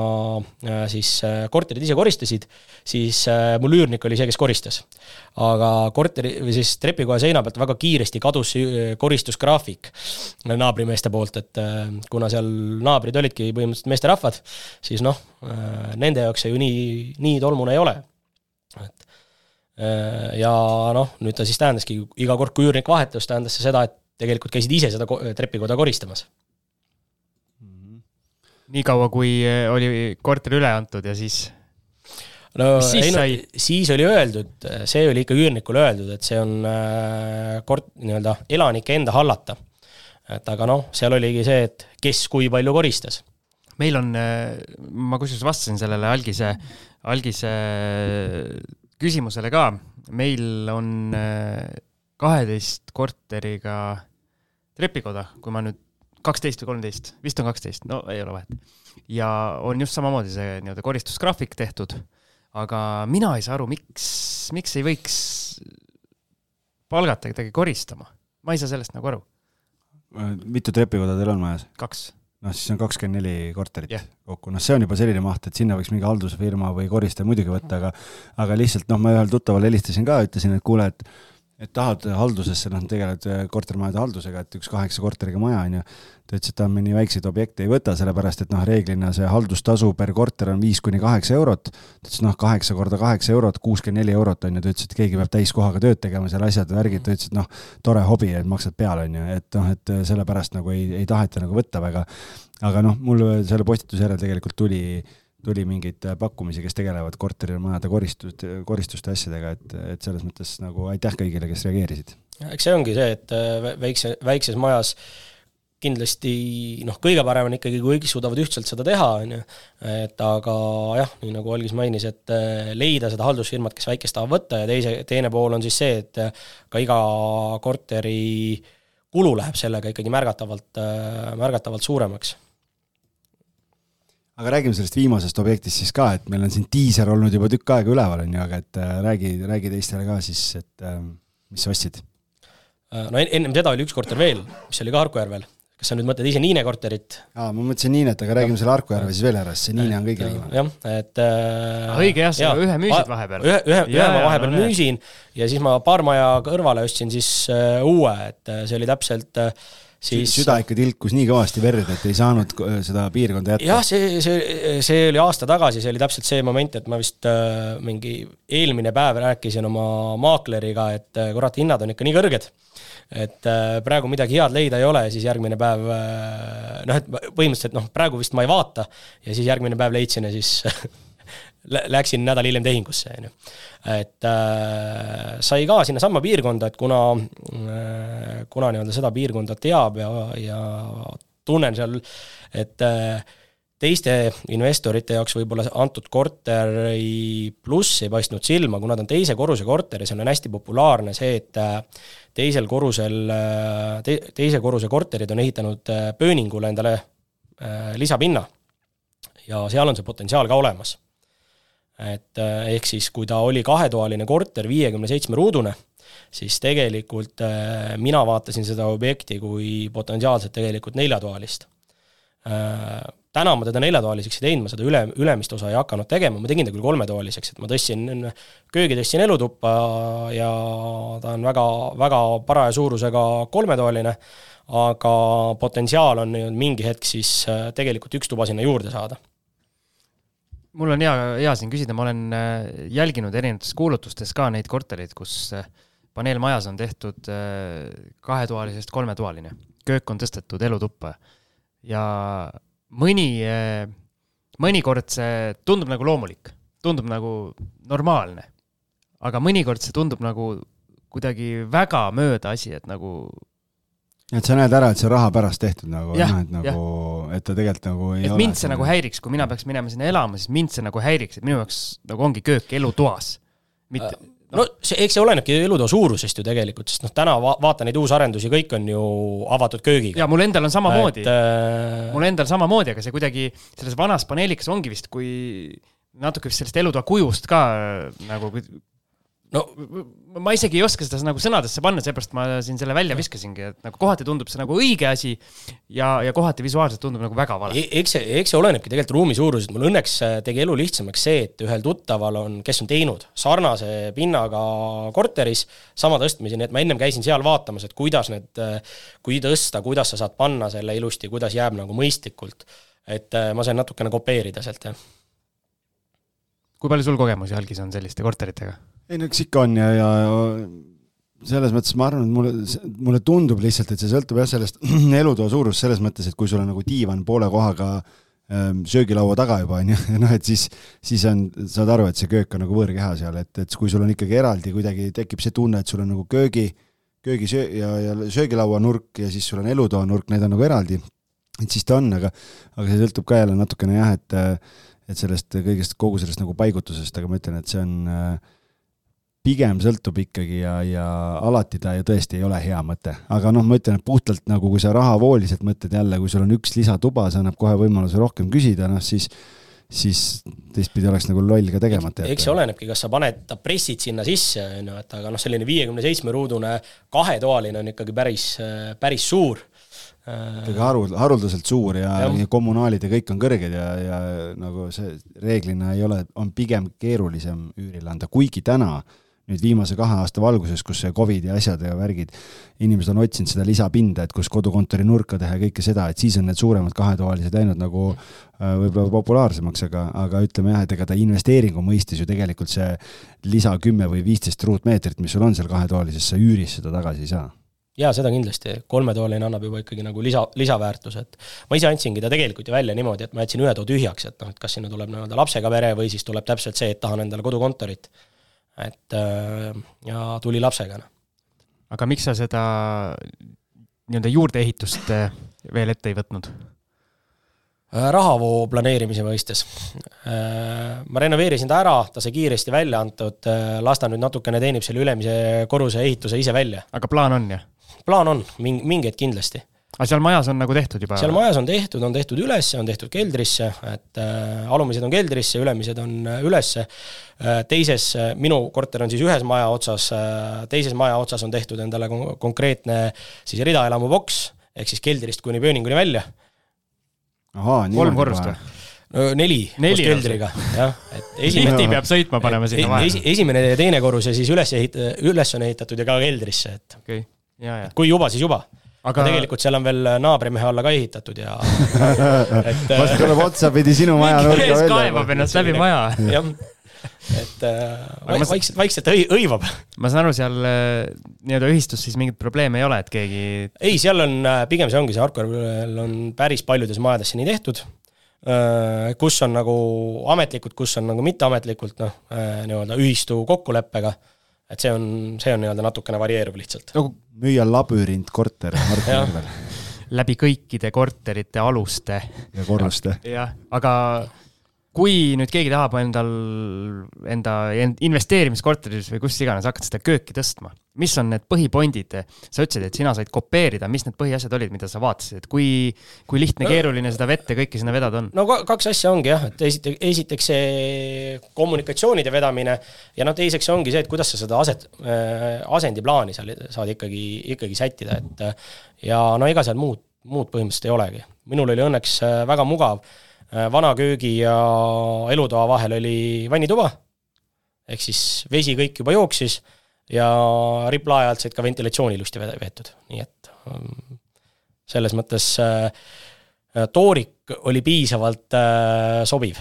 siis korterid ise koristasid, siis mul üürnik oli see, kes koristas. aga korteri või siis trepikoja seina pealt väga kiiresti kadus see koristusgraafik naabrimeeste poolt, et kuna seal naabrid olidki põhimõtteliselt meesterahvad, siis noh, nende jaoks see ju nii, nii tolmune ei ole. Äh, ja noh, nüüd ta siis tähendaski, iga kord, kui üürnik vahetus, tähendas see seda, et tegelikult käisid ise seda trepikoda koristamas. niikaua, kui äh, oli korter üle antud ja siis no siis, ei, no, siis oli öeldud, see oli ikka üürnikule öeldud, et see on äh, kort-, nii-öelda elanike enda hallata. et aga noh, seal oligi see, et kes kui palju koristas. meil on, ma kusjuures vastasin sellele algise, algise küsimusele ka, meil on äh, kaheteist korteriga trepikoda, kui ma nüüd kaksteist või kolmteist, vist on kaksteist, no ei ole vahet. ja on just samamoodi see nii-öelda koristusgraafik tehtud. aga mina ei saa aru, miks, miks ei võiks palgata kedagi koristama, ma ei saa sellest nagu aru. mitu trepikoda teil on majas? kaks noh, siis on kakskümmend neli korterit yeah. kokku, noh, see on juba selline maht, et sinna võiks mingi haldusfirma või koristaja muidugi võtta, aga aga lihtsalt noh, ma ühele tuttavale helistasin ka, ütlesin, et kuule, et et tahad haldusesse, noh, tegeled äh, kortermajade haldusega, et üks kaheksa korteriga maja on ju. ta ütles, et ta nii väikseid objekte ei võta, sellepärast et noh, reeglina see haldustasu per korter on viis kuni kaheksa eurot. ta ütles, noh, kaheksa korda kaheksa eurot, kuuskümmend neli eurot on ju, ta ütles, et keegi peab täiskohaga tööd tegema, seal asjad ja värgid, ta ütles, et noh, tore hobi, et maksad peale, on ju, et noh, et sellepärast nagu ei, ei taheta nagu võtta väga. aga noh, mul selle postituse järel tegelikult tuli tuli mingeid äh, pakkumisi, kes tegelevad korterimajade koristust, koristuste asjadega, et, et selles mõttes nagu aitäh kõigile, kes reageerisid. eks see ongi see, et äh, väikse, väikses majas kindlasti noh, kõige parem on ikkagi, kui kõik suudavad ühtselt seda teha, on ju, et aga jah, nii nagu Algis mainis, et äh, leida seda haldusfirmat, kes väikest tahab võtta ja teise, teine pool on siis see, et ka iga korteri kulu läheb sellega ikkagi märgatavalt, märgatavalt suuremaks aga räägime sellest viimasest objektist siis ka, et meil on siin diiser olnud juba tükk aega üleval, on ju, aga et äh, räägi, räägi teistele ka siis, et äh, mis sa ostsid? Äh, no ennem seda oli üks korter veel, mis oli ka Harku järvel. kas sa nüüd mõtled ise Niine korterit? aa, ma mõtlesin Niinet, aga räägime selle Harku järve siis veel ära, sest see Niine on kõige viimane. jah, et äh, õige jah, sa ühe müüsid vahepeal. ühe, ühe, ühe ma vahepeal no, müüsin ja siis ma paar maja kõrvale ostsin siis äh, uue, et see oli täpselt äh, siis süda ikka tilkus nii kõvasti verd, et ei saanud äh, seda piirkonda jätta. jah, see, see, see oli aasta tagasi, see oli täpselt see moment, et ma vist äh, mingi eelmine päev rääkisin oma maakleriga, et äh, kurat, hinnad on ikka nii kõrged. et äh, praegu midagi head leida ei ole ja siis järgmine päev äh, noh, et põhimõtteliselt noh, praegu vist ma ei vaata ja siis järgmine päev leidsin ja siis *laughs* läksin nädal hiljem tehingusse, on ju. et äh, sai ka sinnasamma piirkonda, et kuna äh,, kuna nii-öelda seda piirkonda teab ja, ja tunnen seal, et äh, teiste investorite jaoks võib-olla antud korteri pluss ei paistnud silma, kuna ta on teise korruse korter ja seal on hästi populaarne see, et äh, teisel korrusel äh, te,, teise korruse korterid on ehitanud äh, pööningule endale lisapinna. ja seal on see potentsiaal ka olemas et äh, ehk siis, kui ta oli kahetoaline korter, viiekümne seitsme ruudune, siis tegelikult äh, mina vaatasin seda objekti kui potentsiaalselt tegelikult neljatoalist. Äh, täna ma teda neljatoaliseks ei teinud, ma seda üle, ülemist osa ei hakanud tegema, ma tegin ta küll kolmetoaliseks, et ma tõstsin, köögi tõstsin elutuppa ja ta on väga, väga paraja suurusega kolmetoaline, aga potentsiaal on mingi hetk siis tegelikult üks tuba sinna juurde saada mul on hea, hea siin küsida, ma olen äh, jälginud erinevates kuulutustes ka neid kortereid, kus äh, paneelmajas on tehtud äh, kahetoalisest kolmetoaline, köök on tõstetud elutuppa ja mõni, mõnikord see tundub nagu loomulik, tundub nagu normaalne. aga mõnikord see tundub nagu kuidagi väga mööda asi, et nagu et sa näed ära, et see on raha pärast tehtud nagu, noh, et nagu, et ta tegelikult nagu ei et ole. mind see nagu häiriks, kui mina peaks minema sinna elama, siis mind see nagu häiriks, et minu jaoks nagu ongi köök elutoas, mitte äh, no see, eks see olenebki elutoa suurusest ju tegelikult, sest noh, täna va vaata neid uusarendusi, kõik on ju avatud köögiga. ja mul endal on samamoodi et..., äh, mul endal samamoodi, aga see kuidagi selles vanas paneelikas ongi vist, kui natuke vist sellest elutoa kujust ka nagu no ma isegi ei oska seda nagu sõnadesse panna, seepärast ma siin selle välja viskasingi, et nagu kohati tundub see nagu õige asi ja, ja kohati visuaalselt tundub nagu väga vale e. eks see, eks see olenebki tegelikult ruumi suurusest, mul õnneks äh, tegi elu lihtsamaks see, et ühel tuttaval on, kes on teinud sarnase pinnaga korteris sama tõstmisi, nii et ma ennem käisin seal vaatamas, et kuidas need, äh, kui tõsta, kuidas sa saad panna selle ilusti, kuidas jääb nagu mõistlikult. et äh, ma sain natukene kopeerida sealt, jah. kui palju sul kogemusi, Algis, on selliste korteritega? Ei no eks ikka on ja, ja selles mõttes ma arvan, et mulle, mulle tundub lihtsalt, et see sõltub jah sellest *clears throat* elutoa suurust selles mõttes, et kui sul on nagu diivan poole kohaga ähm, söögilaua taga juba onju, *laughs* noh et siis, siis on, saad aru, et see köök on nagu võõrkeha seal, et, et kui sul on ikkagi eraldi kuidagi tekib see tunne, et sul on nagu köögi, köögi söö- ja, ja söögilaua nurk ja siis sul on elutoa nurk, need on nagu eraldi. et siis ta on, aga, aga see sõltub ka jälle natukene jah, et, et sellest kõigest, kogu sellest nagu paigutusest, aga ma ütlen, et see on äh, pigem sõltub ikkagi ja, ja alati ta ju tõesti ei ole hea mõte, aga noh, ma ütlen, et puhtalt nagu kui sa rahavooliselt mõtled jälle, kui sul on üks lisatuba, see annab kohe võimaluse rohkem küsida, noh siis siis teistpidi oleks nagu loll ka tegemata jätta. eks see olenebki, kas sa paned pressid sinna sisse, on ju, et aga noh, selline viiekümne seitsme ruudune kahetoaline on ikkagi päris, päris suur. Ikkagi harul-, haruldaselt suur ja, ja kommunaalid ja kõik on kõrged ja, ja nagu see reeglina ei ole, on pigem keerulisem üürile anda, kuigi täna äh, nüüd viimase kahe aasta valguses, kus see Covid ja asjad ja värgid, inimesed on otsinud seda lisapinda, et kus kodukontori nurka teha ja kõike seda, et siis on need suuremad kahetoalised läinud nagu äh, võib-olla populaarsemaks, aga, aga ütleme jah, et ega ta investeeringu mõistes ju tegelikult see lisa kümme või viisteist ruutmeetrit, mis sul on seal kahetoalises, sa üüris seda tagasi ei saa. Jaa, seda kindlasti, kolmetoaline annab juba ikkagi nagu lisa, lisaväärtuse, et ma ise andsingi ta tegelikult ju välja niimoodi, et ma jätsin ühe too tühjaks, et noh, et kas sinna tuleb nii-öelda lapsega pere või siis tuleb täpselt see, et tahan endale kodukontorit et äh, ja tuli lapsega. Noh. aga miks sa seda nii-öelda juurdeehitust äh, veel ette ei võtnud? Äh, rahavoo planeerimise mõistes. ma renoveerisin ta ära, ta sai kiiresti välja antud, las ta nüüd natukene teenib selle ülemise korruse ehituse ise välja. aga plaan on, jah? plaan on, mingeid kindlasti aga seal majas on nagu tehtud juba? seal majas on tehtud, on tehtud ülesse, on tehtud keldrisse, et äh, alumised on keldrisse, ülemised on äh, ülesse äh,. teises äh,, minu korter on siis ühes maja otsas äh,, teises maja otsas on tehtud endale kon konkreetne siis ridaelamu boks, ehk siis keldrist kuni pööninguni välja. kolm korrust või? no neli, neli koos keldriga, jah, et *laughs* esimene lifti peab sõitma panema sinna vahele. esimene ja teine korrus ja siis üles ehit-, üles on ehitatud ja ka keldrisse, et okay. Ja, ja. kui juba, siis juba aga tegelikult seal on veel naabrimehe alla ka ehitatud ja *laughs* et varsti tuleb otsapidi sinu maja nurka välja. kaevab ennast läbi maja. *laughs* jah, et äh, vaikselt, vaikselt õi-, õivab. ma saan aru, seal äh, nii-öelda ühistus siis mingeid probleeme ei ole, et keegi ei, seal on, äh, pigem see ongi, see Arkoril on päris paljudes majades nii tehtud, kus on nagu ametlikult, kus on nagu mitteametlikult, noh, nii-öelda ühistu kokkuleppega et see on, see on nii-öelda natukene varieeruv lihtsalt. nagu müüa labürint korter *laughs* Harku järvel läbi kõikide korterite aluste. ja korruste. jah, aga kui nüüd keegi tahab endal, enda investeerimiskorteris või kus iganes hakata seda kööki tõstma, mis on need põhipondid? sa ütlesid, et sina said kopeerida, mis need põhiasjad olid, mida sa vaatasid, et kui, kui lihtne no,, keeruline seda vett ja kõike sinna vedada on? no kaks asja ongi jah, et esiteks, esiteks see kommunikatsioonide vedamine ja noh, teiseks ongi see, et kuidas sa seda aset äh,, asendiplaani seal saad ikkagi, ikkagi sättida, et ja no ega seal muud, muud põhimõtteliselt ei olegi. minul oli õnneks äh, väga mugav vana köögi ja elutoa vahel oli vannituba, ehk siis vesi kõik juba jooksis ja riplae alt said ka ventilatsioon ilusti veetud, nii et ähm, selles mõttes äh, toorik oli piisavalt äh, sobiv.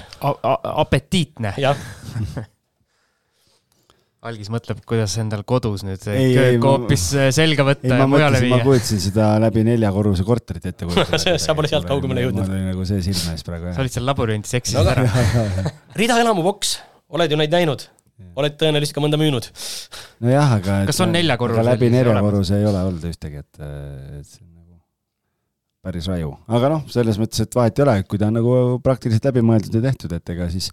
apetiitne. jah *laughs* algis mõtleb, kuidas endal kodus nüüd köökhoopis selga võtta ei, ja mujale viia. ma kujutasin seda läbi neljakorruse korterit ette *laughs* kujutada sa pole sealt kaugemale jõudnud. mul oli nagu see silme ees praegu, jah. sa olid seal laborindis, eksisid no, ära. *laughs* ridaelamuboks, oled ju neid näinud? oled tõenäoliselt ka mõnda müünud? nojah, aga kas on neljakorrus? läbi neljakorruse ei ole olnud ühtegi, et, et see on nagu päris raju. aga noh, selles mõttes, et vahet ei ole, kui ta on nagu praktiliselt läbimõeldud ja tehtud, et ega siis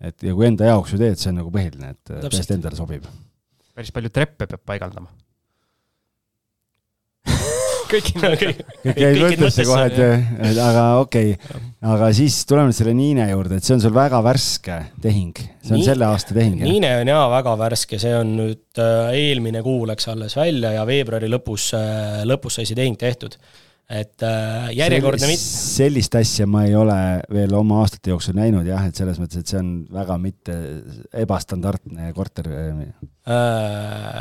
et ja kui enda jaoks ju teed, see on nagu põhiline, et täiesti endale sobib. päris palju treppe peab paigaldama. *laughs* Kõik jäi mõttesse kohe, et, et aga okei. Okay., aga siis tuleme nüüd selle Niine juurde, et see on sul väga värske tehing, see on Niine, selle aasta tehing. Niine on jaa väga värske, see on nüüd äh, eelmine kuu läks alles välja ja veebruari lõpus, äh, lõpus sai see tehing tehtud et äh, järjekordne mit-. sellist asja ma ei ole veel oma aastate jooksul näinud jah, et selles mõttes, et see on väga mitte ebastandardne korter äh,.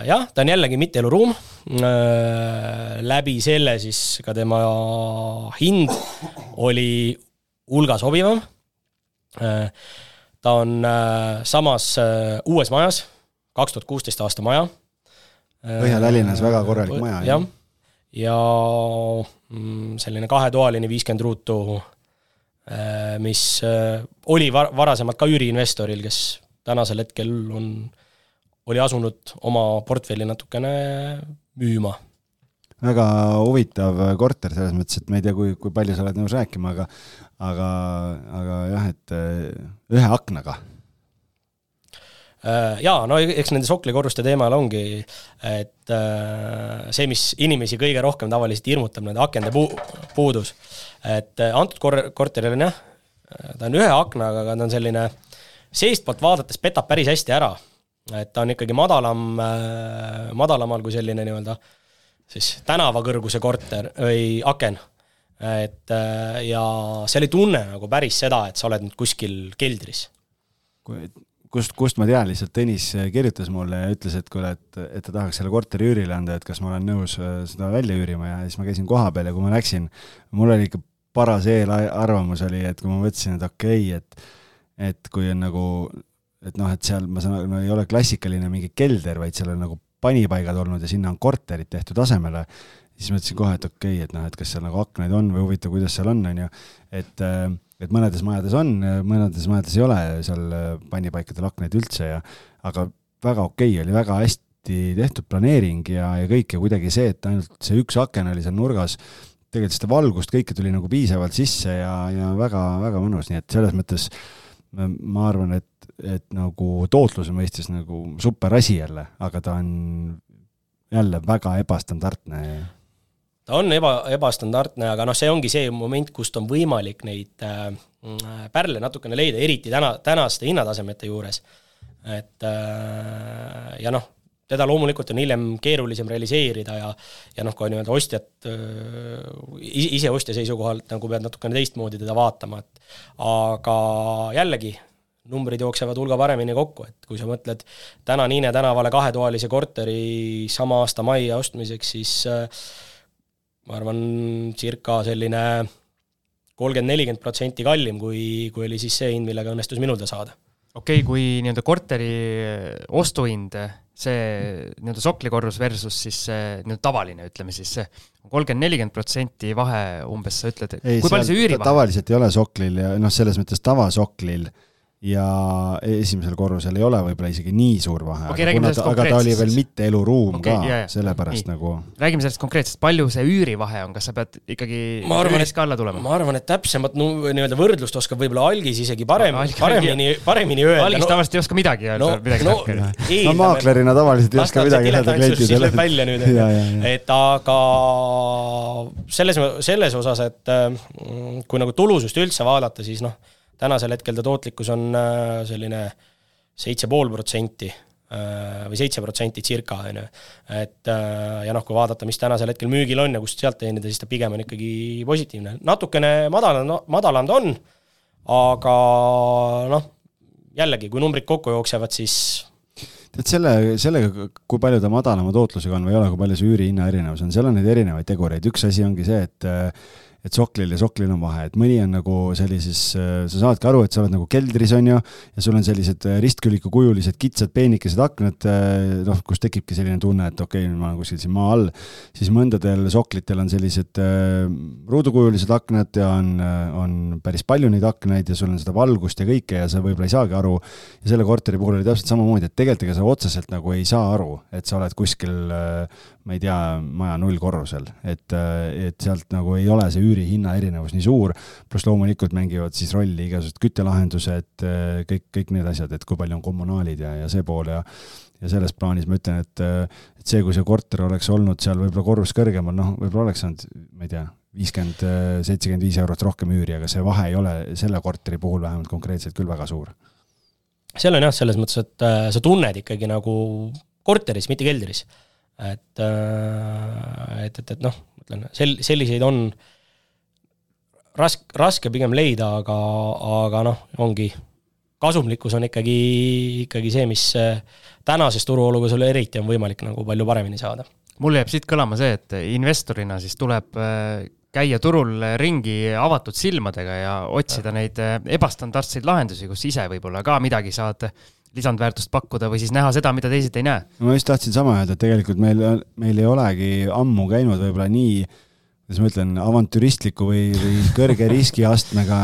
jah, ta on jällegi mitteeluruum äh,, läbi selle siis ka tema hind oli hulga sobivam äh,. ta on äh, samas äh, uues majas, kaks tuhat kuusteist aasta maja. Põhja-Tallinnas väga korralik maja. jah ja selline kahetoaline viiskümmend ruutu, äh, mis äh, oli var-, varasemalt ka üüriinvestoril, kes tänasel hetkel on, oli asunud oma portfelli natukene müüma. väga huvitav korter selles mõttes, et ma ei tea, kui, kui palju sa oled nõus rääkima, aga aga, aga jah, et äh, ühe aknaga jaa, no eks nende soklikorruste teemal ongi, et see, mis inimesi kõige rohkem tavaliselt hirmutab, nende akende puu-, puudus. et antud kor-, korteril on jah, ta on ühe aknaga, aga ta on selline, seestpoolt vaadates petab päris hästi ära. et ta on ikkagi madalam, madalamal kui selline nii-öelda siis tänavakõrguse korter või aken et äh, ja seal ei tunne nagu päris seda, et sa oled nüüd kuskil keldris. Kust, kust ma tean, lihtsalt Tõnis kirjutas mulle ja ütles, et kuule, et, et ta tahaks selle korteri üürile anda, et kas ma olen nõus äh, seda välja üürima ja siis ma käisin kohapeal ja kui ma läksin, mul oli ikka paras eelarvamus oli, et kui ma mõtlesin, et okei okay,, et et kui on nagu, et noh, et seal ma saan no ei ole klassikaline mingi kelder, vaid seal on nagu panipaigad olnud ja sinna on korterid tehtud asemele siis mõtlesin kohe, et okei okay,, et noh, et kas seal nagu aknaid on või huvitav, kuidas seal on, on ju, et äh, et mõnedes majades on, mõnedes majades ei ole seal äh, pannipaikadel aknaid üldse ja aga väga okei okay, oli, väga hästi tehtud planeering ja, ja kõik ja kuidagi see, et ainult see üks aken oli seal nurgas, tegelikult seda valgust kõike tuli nagu piisavalt sisse ja, ja väga-väga mõnus, nii et selles mõttes ma arvan, et, et nagu tootluse mõistes nagu super asi jälle, aga ta on jälle väga ebastandardne ta on eba, ebastandardne, aga noh, see ongi see moment, kust on võimalik neid äh, pärle natukene leida, eriti täna, tänaste hinnatasemete juures. et äh, ja noh, teda loomulikult on hiljem keerulisem realiseerida ja ja noh, kui nii-öelda ostjat äh,, ise ostja seisukohalt nagu pead natukene teistmoodi teda vaatama, et aga jällegi, numbrid jooksevad hulga paremini kokku, et kui sa mõtled täna Niine tänavale kahetoalise korteri sama aasta mai ostmiseks, siis äh, ma arvan, circa selline kolmkümmend, nelikümmend protsenti kallim, kui, kui oli siis see hind, millega õnnestus minul ta saada. okei okay,, kui nii-öelda korteri ostuhind, see nii-öelda soklikorrus versus siis see nii-öelda tavaline, ütleme siis see kolmkümmend, nelikümmend protsenti vahe umbes, sa ütled, kui palju see üürivahe? tavaliselt ei ole soklil ja noh, selles mõttes tavasoklil ja esimesel korrusel ei ole võib-olla isegi nii suur vahe okay,, aga, ta, aga ta oli veel mitte eluruum okay, ka, sellepärast nii. nagu. räägime sellest konkreetselt, palju see üürivahe on, kas sa pead ikkagi üüris ka alla tulema? ma arvan, et täpsemat no, nii-öelda võrdlust oskab võib-olla algis isegi parem no,, paremini, paremini öelda. algis no, tavaliselt ei oska midagi öelda no,, midagi no, no, no maaklerina tavaliselt ei oska midagi öelda klientidele. välja nüüd, *laughs* et aga selles, selles osas, et mm, kui nagu tulusust üldse vaadata, siis noh tänasel hetkel ta tootlikkus on äh, selline seitse pool protsenti äh, või seitse protsenti circa, on ju. et äh, ja noh, kui vaadata, mis tänasel hetkel müügil on ja kust sealt teenida, siis ta pigem on ikkagi positiivne. natukene madalam madalam ta on, aga noh, jällegi, kui numbrid kokku jooksevad, siis tead selle, sellega, kui palju ta madalama tootlusega on või ei ole, kui palju see üürihinna erinevus on, seal on neid erinevaid tegureid, üks asi ongi see, et et soklil ja soklil on vahe, et mõni on nagu sellises, äh, sa saadki aru, et sa oled nagu keldris, on ju, ja sul on sellised äh, ristkülikukujulised kitsad peenikesed aknad, äh, noh, kus tekibki selline tunne, et okei okay,, ma olen kuskil siin maa all, siis mõndadel soklitel on sellised ruudukujulised aknad ja on, on päris palju neid aknaid ja sul on seda valgust ja kõike ja sa võib-olla ei saagi aru, ja selle korteri puhul oli täpselt samamoodi, et tegelikult ega sa otseselt nagu ei saa aru, et sa oled kuskil ma ei tea, maja nullkorrusel, et, et sealt nagu ei ole see üürihinna erinevus nii suur, pluss loomulikult mängivad siis rolli igasugused küttelahendused, kõik, kõik need asjad, et kui palju on kommunaalid ja, ja see pool ja ja selles plaanis ma ütlen, et, et see, kui see korter oleks olnud seal võib-olla korrus kõrgemal, noh, võib-olla oleks saanud, ma ei tea, viiskümmend, seitsekümmend viis eurot rohkem üüri, aga see vahe ei ole selle korteri puhul vähemalt konkreetselt küll väga suur. seal on jah, selles mõttes, et äh, sa tunned ikkagi nagu korteris, mitte keldris et, äh, et, et, et noh, ütlen, sel-, selliseid on raske, raske pigem leida, aga, aga noh, ongi, kasumlikkus on ikkagi, ikkagi see, mis äh, tänases turuolukorras eriti on võimalik nagu palju paremini saada. mul jääb siit kõlama see, et investorina siis tuleb äh, käia turul ringi avatud silmadega ja otsida neid ebastandardseid lahendusi, kus ise võib-olla ka midagi saad lisandväärtust pakkuda või siis näha seda, mida teised ei näe. ma just tahtsin sama öelda, et tegelikult meil, meil ei olegi ammu käinud võib-olla nii, kuidas ma ütlen, avantüristliku või, või kõrge riskiastmega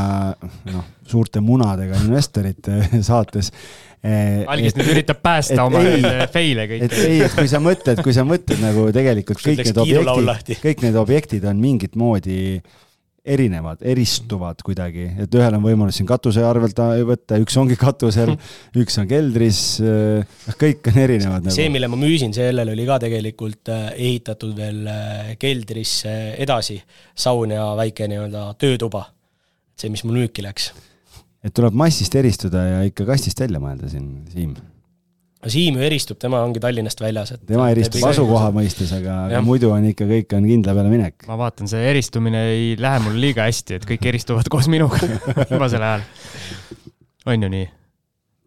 noh, suurte munadega investorite *laughs* saates algis nüüd üritab päästa oma feile kõiki. et ei, et kui sa mõtled, kui sa mõtled nagu tegelikult kõik need objektid, kõik need objektid on mingit moodi erinevad, eristuvad kuidagi, et ühel on võimalus siin katuse arvelt võtta, üks ongi katusel, *laughs* üks on keldris, noh, kõik on erinevad nagu.. see, mille ma müüsin, sellel oli ka tegelikult äh, ehitatud veel äh, keldrisse edasi saun ja väike nii-öelda töötuba. see, mis mul müüki läks. et tuleb massist eristuda ja ikka kastist välja mõelda siin, Siim Siim ju eristub, tema ongi Tallinnast väljas, et tema eristub asukoha mõistes, aga, aga muidu on ikka, kõik on kindla peale minek. ma vaatan, see eristumine ei lähe mul liiga hästi, et kõik eristuvad koos minuga *laughs* viimasel ajal. on ju nii?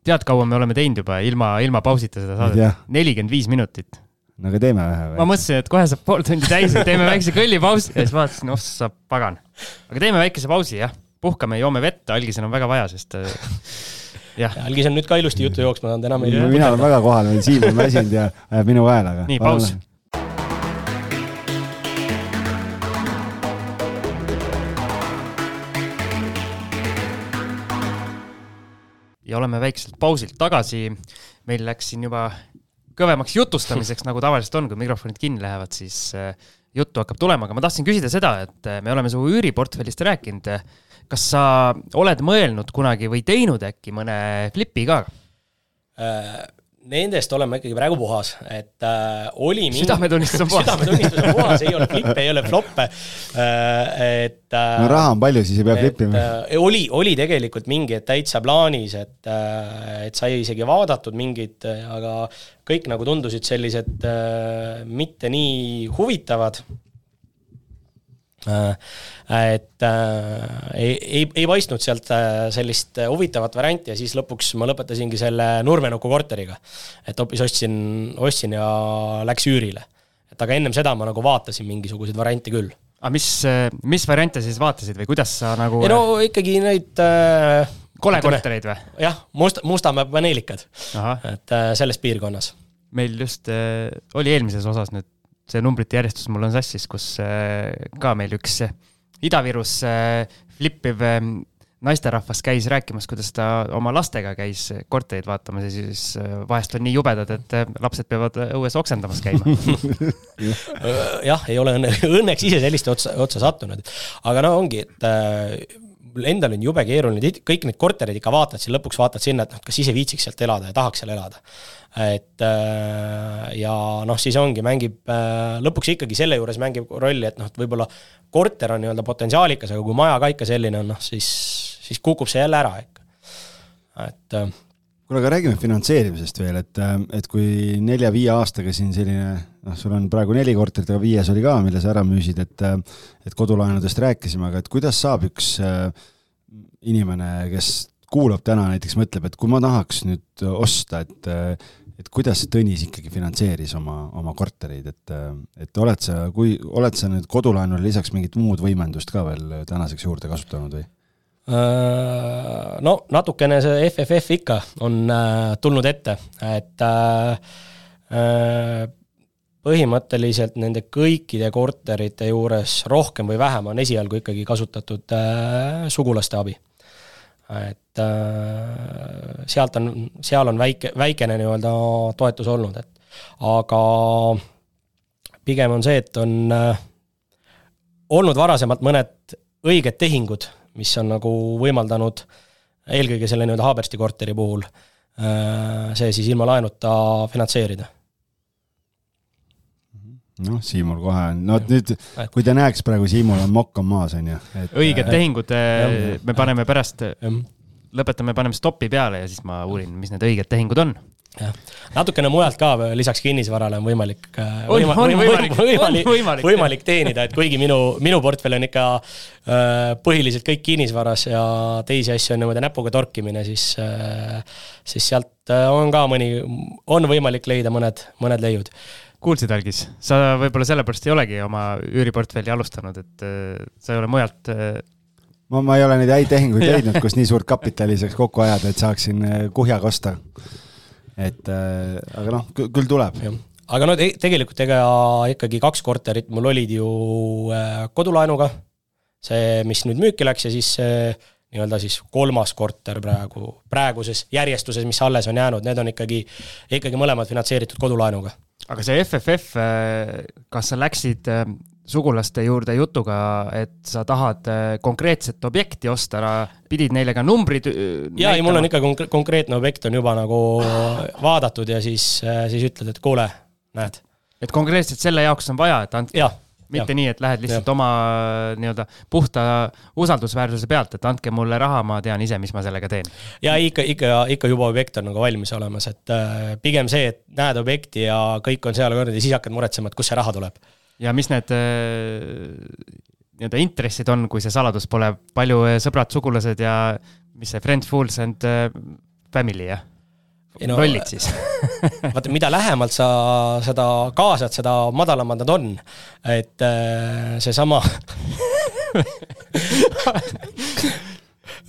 tead, kaua me oleme teinud juba ilma, ilma pausita seda saadet? nelikümmend viis minutit. no aga teeme vähe või? ma mõtlesin, et kohe saab pool tundi täis, et teeme väikse kõllipausi ja siis vaatasin, oh sa pagan. aga teeme väikese pausi, jah. puhkame, joome vett, algisel on väga vaja, sest algis on nüüd ka ilusti juttu jooksma saanud, enam ei. mina olen väga kohal, Siim on väsinud ja ajab minu kaelaga. nii, paus. ja oleme väikselt pausilt tagasi. meil läks siin juba kõvemaks jutustamiseks, nagu tavaliselt on, kui mikrofonid kinni lähevad, siis äh, juttu hakkab tulema, aga ma tahtsin küsida seda, et äh, me oleme su üüriportfellist rääkinud kas sa oled mõelnud kunagi või teinud äkki mõne flipi ka? Äh, nendest olen ma ikkagi praegu puhas, et äh, oli mingi... südametunnistus on puhas südametunnistus on puhas, ei ole flippe, ei ole floppe äh,, et äh, no raha on palju, siis ei pea flippima äh,. oli, oli tegelikult mingi, et täitsa plaanis, et äh,, et sai isegi vaadatud mingid, aga kõik nagu tundusid sellised äh, mitte nii huvitavad Äh, et äh, ei, ei, ei paistnud sealt äh, sellist huvitavat varianti ja siis lõpuks ma lõpetasingi selle Nurmenuku korteriga. et hoopis ostsin, ostsin ja läks üürile. et aga ennem seda ma nagu vaatasin mingisuguseid variante küll. aga mis, mis variante siis vaatasid või kuidas sa nagu? ei no ikkagi neid äh, kolekortereid või? jah, Must-, Mustamäe paneelikad. et äh, selles piirkonnas. meil just äh, oli eelmises osas nüüd see numbrite järjestus mul on sassis, kus äh, ka meil üks äh, Ida-Virus äh, flippiv naisterahvas käis rääkimas, kuidas ta oma lastega käis kortereid vaatamas ja siis vahest on nii jubedad, et lapsed peavad õues oksendamas käima. *laughs* Jah, ei ole õnne, õnneks ise selliste otsa, otsa sattunud, aga no ongi, et mul endal on jube keeruline, kõik need korterid ikka vaatad, siis lõpuks vaatad sinna, et noh, kas ise viitsiks sealt elada ja tahaks seal elada. Et äh, ja noh, siis ongi, mängib äh, lõpuks ikkagi selle juures mängib rolli, et noh, et võib-olla korter on nii-öelda potentsiaalikas, aga kui maja ka ikka selline on, noh siis, siis kukub see jälle ära ikka, et äh, kuule, aga räägime finantseerimisest veel, et, et kui nelja-viie aastaga siin selline noh, sul on praegu neli korterit, aga viies oli ka, mille sa ära müüsid, et et kodulaenudest rääkisime, aga et kuidas saab üks inimene, kes kuulab täna näiteks, mõtleb, et kui ma tahaks nüüd osta, et et kuidas Tõnis ikkagi finantseeris oma, oma kortereid, et, et oled sa, kui, oled sa nüüd kodulaenule lisaks mingit muud võimendust ka veel tänaseks juurde kasutanud või? Äh, no natukene see FFF ikka on äh, tulnud ette, et äh, põhimõtteliselt nende kõikide korterite juures rohkem või vähem on esialgu ikkagi kasutatud sugulaste abi. Et sealt on, seal on väike, väikene nii-öelda toetus olnud, et aga pigem on see, et on olnud varasemalt mõned õiged tehingud, mis on nagu võimaldanud eelkõige selle nii-öelda Haabersti korteri puhul äh, see siis ilma laenuta finantseerida. Noh, Siimul kohe no nüüd, kui te näeks praegu, Siimul on mokk on maas, on ju. õiged tehingud äh, me paneme pärast, lõpetame, paneme stopi peale ja siis ma uurin, mis need õiged tehingud on jah, natukene mujalt ka lisaks kinnisvarale on võimalik äh, on, võima, on võimalik, võimalik, võimalik, võimalik teenida, et kuigi minu, minu portfell on ikka äh, põhiliselt kõik kinnisvaras ja teisi asju on niimoodi näpuga torkimine, siis äh,, siis sealt on ka mõni, on võimalik leida mõned, mõned leiud. Kuulsid, Algis, sa võib-olla sellepärast ei olegi oma üüriportfelli alustanud, et äh, sa ei ole mujalt äh, ma, ma ei ole neid häid tehinguid *laughs* leidnud, kus nii suurt kapitali saaks kokku ajada, et saaksin kuhjaga osta. Et aga noh, küll tuleb. aga no te tegelikult ega ikkagi kaks korterit mul olid ju kodulaenuga, see, mis nüüd müüki läks ja siis nii-öelda siis kolmas korter praegu, praeguses järjestuses, mis alles on jäänud, need on ikkagi, ikkagi mõlemad finantseeritud kodulaenuga aga see FFF, äh, kas sa läksid äh, sugulaste juurde jutuga, et sa tahad konkreetset objekti osta, pidid neile ka numbrid jaa, ei mul on ikka konk konkreetne objekt on juba nagu *laughs* vaadatud ja siis, siis ütled, et kuule, näed. et konkreetselt selle jaoks on vaja, et andke mitte ja. nii, et lähed lihtsalt ja. oma nii-öelda puhta usaldusväärsuse pealt, et andke mulle raha, ma tean ise, mis ma sellega teen. ja ikka, ikka, ikka juba objekt on nagu valmis olemas, et äh, pigem see, et näed objekti ja kõik on seal kuradi, siis hakkad muretsema, et kust see raha tuleb. Ja mis need äh, nii-öelda intressid on, kui see saladus pole, palju äh, sõbrad, sugulased ja mis see friend, fools and family, jah? no, rollid siis *laughs* vaata, mida lähemalt sa seda kaasad, seda madalamad nad on. et äh, seesama *laughs*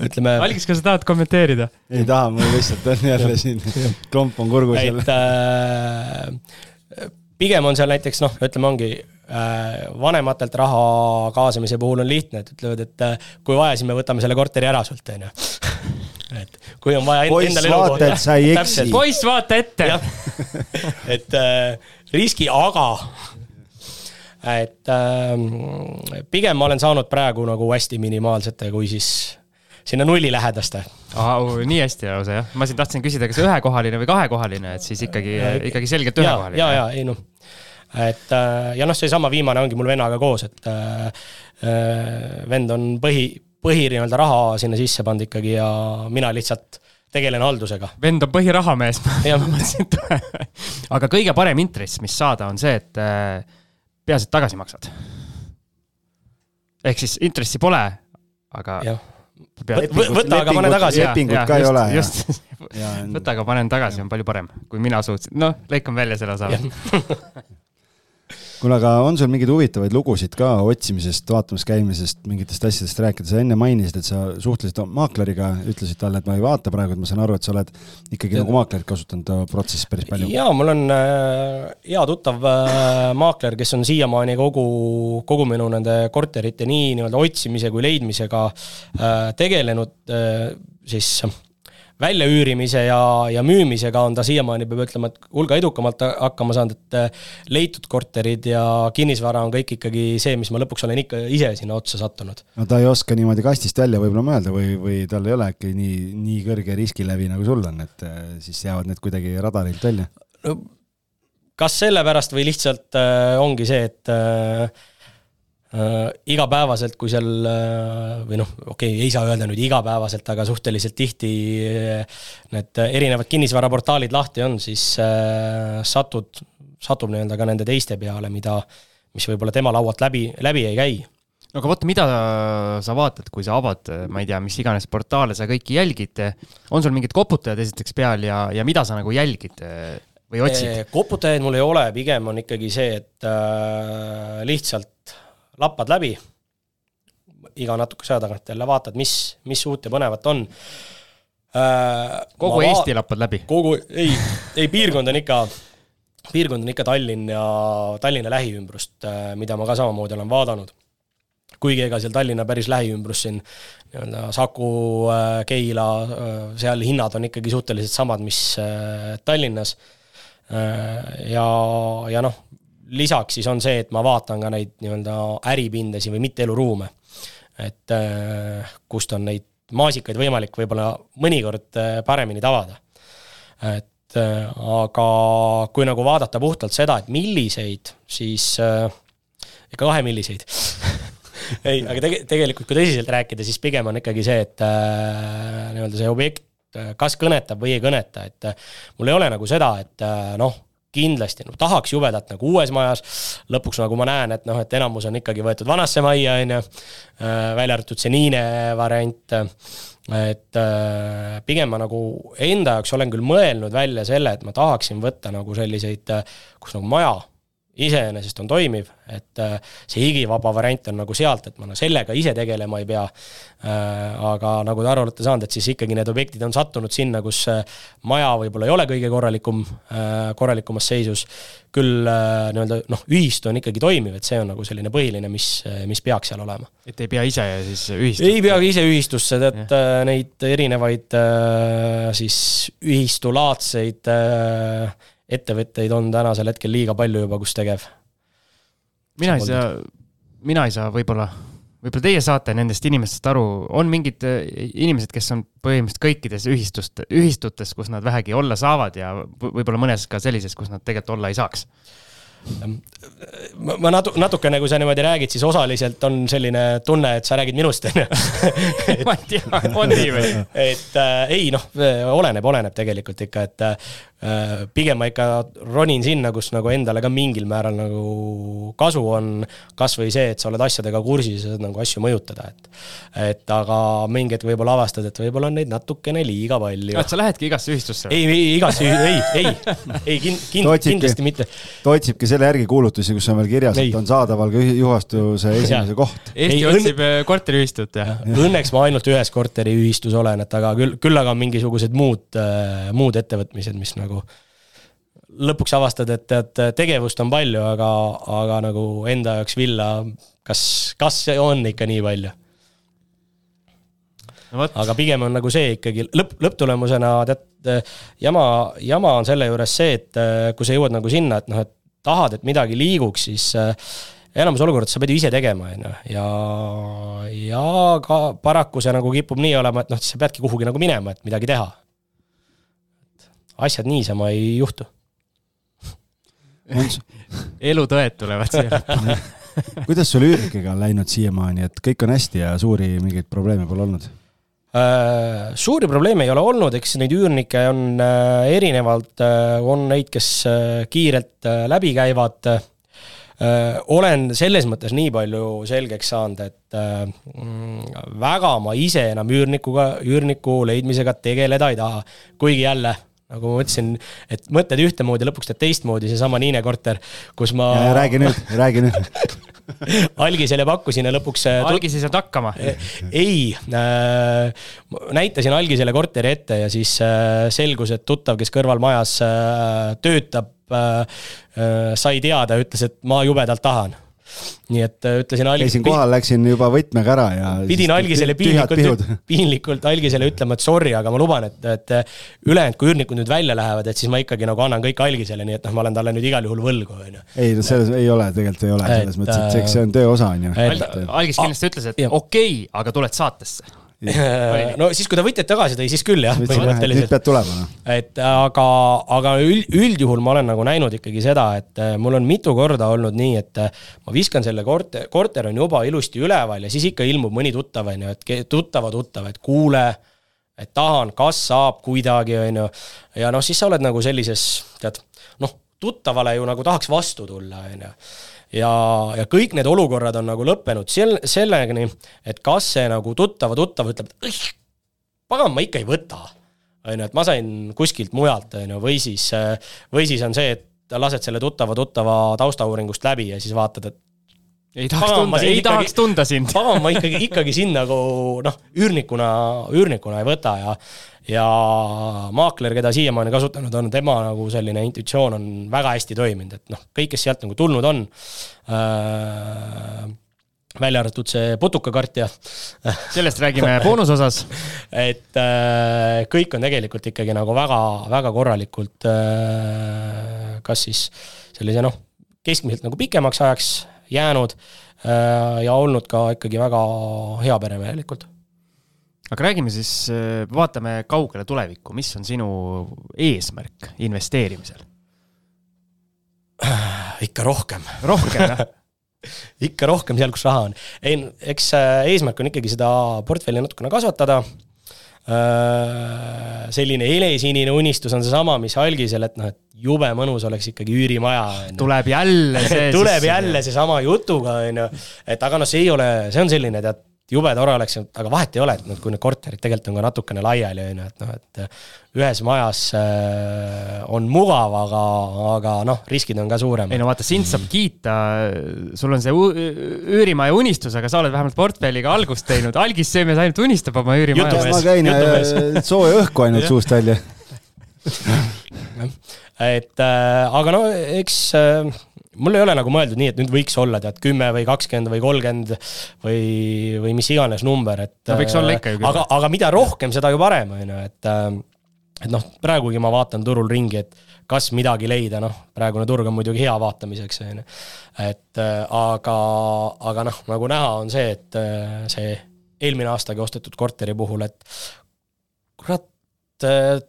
ütleme. Algis, kas sa tahad kommenteerida? ei taha, mul lihtsalt on *laughs* jälle siin klomp on kurgus jälle. et äh, pigem on seal näiteks noh, ütleme, ongi äh, vanematelt raha kaasamise puhul on lihtne, et ütlevad, et äh, kui vaja, siis me võtame selle korteri ära sult, on ju *laughs* et kui on vaja poiss, endale vaata, et sa ei *laughs* eksi. poiss, vaata ette. *laughs* et äh, riski, aga et äh, pigem ma olen saanud praegu nagu hästi minimaalsete, kui siis sinna nulli lähedaste. nii hästi lausa jah, ma siin tahtsin küsida, kas ühekohaline või kahekohaline, et siis ikkagi, ikkagi selgelt ühekohaline. ja, ja, ja ei noh, et äh, ja noh, seesama viimane ongi mul vennaga koos, et äh, äh vend on põhi põhi nii-öelda raha sinna sisse pannud ikkagi ja mina lihtsalt tegelen haldusega. vend on põhirahamees ma mõtlesin, et aga kõige parem intress, mis saada, on see, et äh, peaasi, et tagasi maksad. ehk siis intressi pole, aga. Võta, aga pane tagasi. lepingut ka ei ole. just, võta, aga panen tagasi, on palju parem, kui mina suutsin, noh, lõikan välja selle osa *laughs* kuule, aga on sul mingeid huvitavaid lugusid ka otsimisest, vaatamas käimisest, mingitest asjadest rääkida, sa enne mainisid, et sa suhtlesid maakleriga, ütlesid talle, et ma ei vaata praegu, et ma saan aru, et sa oled ikkagi ja. nagu maaklerit kasutanud protsessis päris palju. jaa, mul on äh, hea tuttav äh, maakler, kes on siiamaani kogu, kogu minu nende korterite nii nii-öelda otsimise kui leidmisega äh, tegelenud, siis väljaüürimise ja, ja müümisega on ta siiamaani, peab ütlema, et hulga edukamalt hakkama saanud, et äh, leitud korterid ja kinnisvara on kõik ikkagi see, mis ma lõpuks olen ikka ise sinna otsa sattunud. no ta ei oska niimoodi kastist välja võib-olla mõelda või, või tal ei ole äkki nii, nii kõrge riskilävi, nagu sul on, et äh, siis jäävad need kuidagi radarilt välja no,? kas sellepärast või lihtsalt äh, ongi see, et äh, äh, igapäevaselt, kui seal äh, või noh, okei okay,, ei saa öelda nüüd igapäevaselt, aga suhteliselt tihti äh, need erinevad kinnisvaraportaalid lahti on, siis äh, satud, satub nii-öelda ka nende teiste peale, mida, mis võib-olla tema laualt läbi, läbi ei käi no aga vot, mida sa vaatad, kui sa avad, ma ei tea, mis iganes portaale sa kõiki jälgid, on sul mingid koputajad esiteks peal ja, ja mida sa nagu jälgid või otsid? koputajaid mul ei ole, pigem on ikkagi see, et äh, lihtsalt lappad läbi, iga natukese aja tagant jälle vaatad, mis, mis uut ja põnevat on äh,. kogu ma Eesti lappad läbi? kogu, ei, ei piirkond on ikka, piirkond on ikka Tallinn ja Tallinna lähiümbrust, äh, mida ma ka samamoodi olen vaadanud. kuigi ega seal Tallinna päris lähiümbrus siin nii-öelda Saku, äh, Keila, seal hinnad on ikkagi suhteliselt samad, mis Tallinnas. ja, ja noh, lisaks siis on see, et ma vaatan ka neid nii-öelda äripindasid või mitteeluruume. et äh, kust on neid maasikaid võimalik võib-olla mõnikord äh, paremini tabada. et äh, aga kui nagu vaadata puhtalt seda, et milliseid, siis ikka kahe milliseid *laughs* ei, aga tege-, tegelikult kui tõsiselt rääkida, siis pigem on ikkagi see, et nii-öelda see objekt kas kõnetab või ei kõneta, et mul ei ole nagu seda, et noh kindlasti no, tahaks jubedat nagu uues majas, lõpuks nagu ma näen, et noh, et enamus on ikkagi võetud vanasse majja, on ju, äh, välja arvatud see Niine variant, et äh, pigem ma nagu enda jaoks olen küll mõelnud välja selle, et ma tahaksin võtta nagu selliseid, kus nagu maja iseenesest on toimiv, et äh, see higivaba variant on nagu sealt, et ma no sellega ise tegelema ei pea. Äh, aga nagu te aru olete saanud, et siis ikkagi need objektid on sattunud sinna, kus äh, maja võib-olla ei ole kõige korralikum, korralikumas seisus. küll nii-öelda noh, ühistu on ikkagi toimiv, et see on nagu selline põhiline, mis, mis peaks seal olema. et ei pea ise siis ühistusse? ei pea ise ühistusse, et ja. neid erinevaid siis ühistulaadseid ettevõtteid on tänasel hetkel liiga palju juba, kus tegev. mina ei saa, mina ei saa võib-olla, võib-olla teie saate nendest inimestest aru, on mingid äh, inimesed, kes on põhimõtteliselt kõikides ühistust, ühistutes, kus nad vähegi olla saavad ja võib-olla mõnes ka sellises, kus nad tegelikult olla ei saaks ma natu-, natuke nagu sa niimoodi räägid, siis osaliselt on selline tunne, et sa räägid minust, on ju. *laughs* ma ei tea, on nii või? et äh, ei noh, oleneb, oleneb tegelikult ikka, et äh, pigem ma ikka ronin sinna, kus nagu endale ka mingil määral nagu kasu on. kasvõi see, et sa oled asjadega kursis ja saad nagu asju mõjutada, et. et aga mingi hetk võib-olla avastad, et võib-olla on neid natukene liiga palju. et sa lähedki igasse ühistusse? ei, ei igasse, ei, ei, ei kind, kind, kindlasti mitte. ta otsibki selle järgi kuulutusi, kus on veel kirjas, et on saadaval ka juhastuse esimese koht. Eesti ei, otsib õnne... Äh, korteriühistut, jah ja.? Õnneks ma ainult ühes korteriühistus olen, et aga küll, küll aga mingisugused muud, äh, muud ettevõtmised, mis nagu lõpuks avastad, et tead, tegevust on palju, aga, aga nagu enda jaoks villa, kas, kas on ikka nii palju? No aga pigem on nagu see ikkagi lõpp, lõpptulemusena tead, jama, jama on selle juures see, et äh, kui sa jõuad nagu sinna, et noh, et tahad, et midagi liiguks, siis äh, enamus olukordades sa pead ju ise tegema, on ju, ja, ja ka paraku see nagu kipub nii olema, et noh, siis sa peadki kuhugi nagu minema, et midagi teha. asjad niisama ei juhtu *laughs* elutõed tulevad siia lõppu *laughs* kuidas sul üürnikega on läinud siiamaani, et kõik on hästi ja suuri mingeid probleeme pole olnud? Äh, suuri probleeme ei ole olnud, eks neid üürnikke on äh, erinevalt, äh, on neid, kes kiirelt läbi käivad. olen selles mõttes nii palju selgeks saanud, et väga ma ise enam üürnikuga, üürniku leidmisega tegeleda ei taha, kuigi jälle nagu ma ütlesin, et mõtled ühtemoodi, lõpuks teed teistmoodi, seesama Niine korter, kus ma. räägi nüüd, räägi nüüd *laughs* algisele pakkusin ja lõpuks. Äh, algis ei saanud hakkama? ei äh,, näitasin algisele korteri ette ja siis äh, selgus, et tuttav, kes kõrval majas äh, töötab äh,, äh sai teada ütles, et ma jubedalt tahan nii et äh, ütlesin alg-. käisin kohal, läksin juba võtmega ära ja. pidin algisele piinlikult, *laughs* piinlikult algisele ütlema, et sorry, aga ma luban, et, et äh, ülejäänud, kui üürnikud nüüd välja lähevad, et siis ma ikkagi nagu annan kõik algisele, nii et noh, ma olen talle nüüd igal juhul võlgu, on ju. ei, no selles ei ole, tegelikult ei ole, selles mõttes, et eks see on töö osa, on ju. algis kindlasti ütles, et okei okay,, aga tuled saatesse *laughs* no siis, kui ta võtjad tagasi tõi, siis küll jah, nüüd pead tulema noh. et aga, aga üld, üldjuhul ma olen nagu näinud ikkagi seda, et äh, mul on mitu korda olnud nii, et äh, ma viskan selle korter, korter on juba ilusti üleval ja siis ikka ilmub mõni tuttav, on ju, et tuttava tuttav, et kuule, et tahan, kas saab kuidagi, on ju. ja noh, siis sa oled nagu sellises, tead, noh, tuttavale ju nagu tahaks vastu tulla, on ju ja, ja kõik need olukorrad on nagu lõppenud sel-, sellegani, et kas see nagu tuttava tuttav ütleb, et pagan, ma ikka ei võta. on ju, et ma sain kuskilt mujalt, on ju, või siis, või siis on see, et lased selle tuttava tuttava taustauuringust läbi ja siis vaatad, et ei tahaks pagan, tunda, ei ikkagi, tahaks tunda sind. pagan, ma ikkagi, ikkagi sind nagu noh, üürnikuna, üürnikuna ei võta ja ja maakler, keda siiamaani kasutanud on, tema nagu selline intuitsioon on väga hästi toiminud, et noh, kõik, kes sealt nagu tulnud on äh,, välja arvatud see putukakartja *laughs* sellest räägime boonusosas. et äh, kõik on tegelikult ikkagi nagu väga, väga korralikult äh, kas siis sellise noh, keskmiselt nagu pikemaks ajaks jäänud äh, ja olnud ka ikkagi väga heaperemehelikult aga räägime siis, äh, vaatame kaugele tulevikku, mis on sinu eesmärk investeerimisel? *sighs* ikka rohkem. rohkem, jah *laughs* ikka rohkem seal, kus raha on. ei, eks äh, eesmärk on ikkagi seda portfelli natukene kasvatada. Äh, selline helesinine unistus on seesama, mis algisel, et noh, et jube mõnus oleks ikkagi üürimaja. tuleb jälle see *laughs* tuleb jälle seesama jutuga, on ju. et aga noh, see ei ole, see on selline tead jube tore oleks, aga vahet ei ole, et noh, kui need korterid tegelikult on ka natukene laiali, on ju, et noh, et ühes majas äh, on mugav, aga, aga noh, riskid on ka suuremad. ei no vaata, sind saab kiita, sul on see üürimaja unistus, aga sa oled vähemalt portfelliga algust teinud, algis söömes ainult unistab oma üürimajas. ma käin äh, sooja õhku ainult suust välja. *laughs* Et äh, aga no eks äh, mul ei ole nagu mõeldud nii, et nüüd võiks olla tead kümme või kakskümmend või kolmkümmend või, või mis iganes number, et. no võiks olla ikka ju küll. aga, aga mida rohkem, seda ju parem, on ju, et et noh, praegugi ma vaatan turul ringi, et kas midagi leida, noh, praegune turg on muidugi hea vaatamiseks, on ju. et aga, aga noh, nagu näha, on see, et see eelmine aastagi ostetud korteri puhul, et kurat,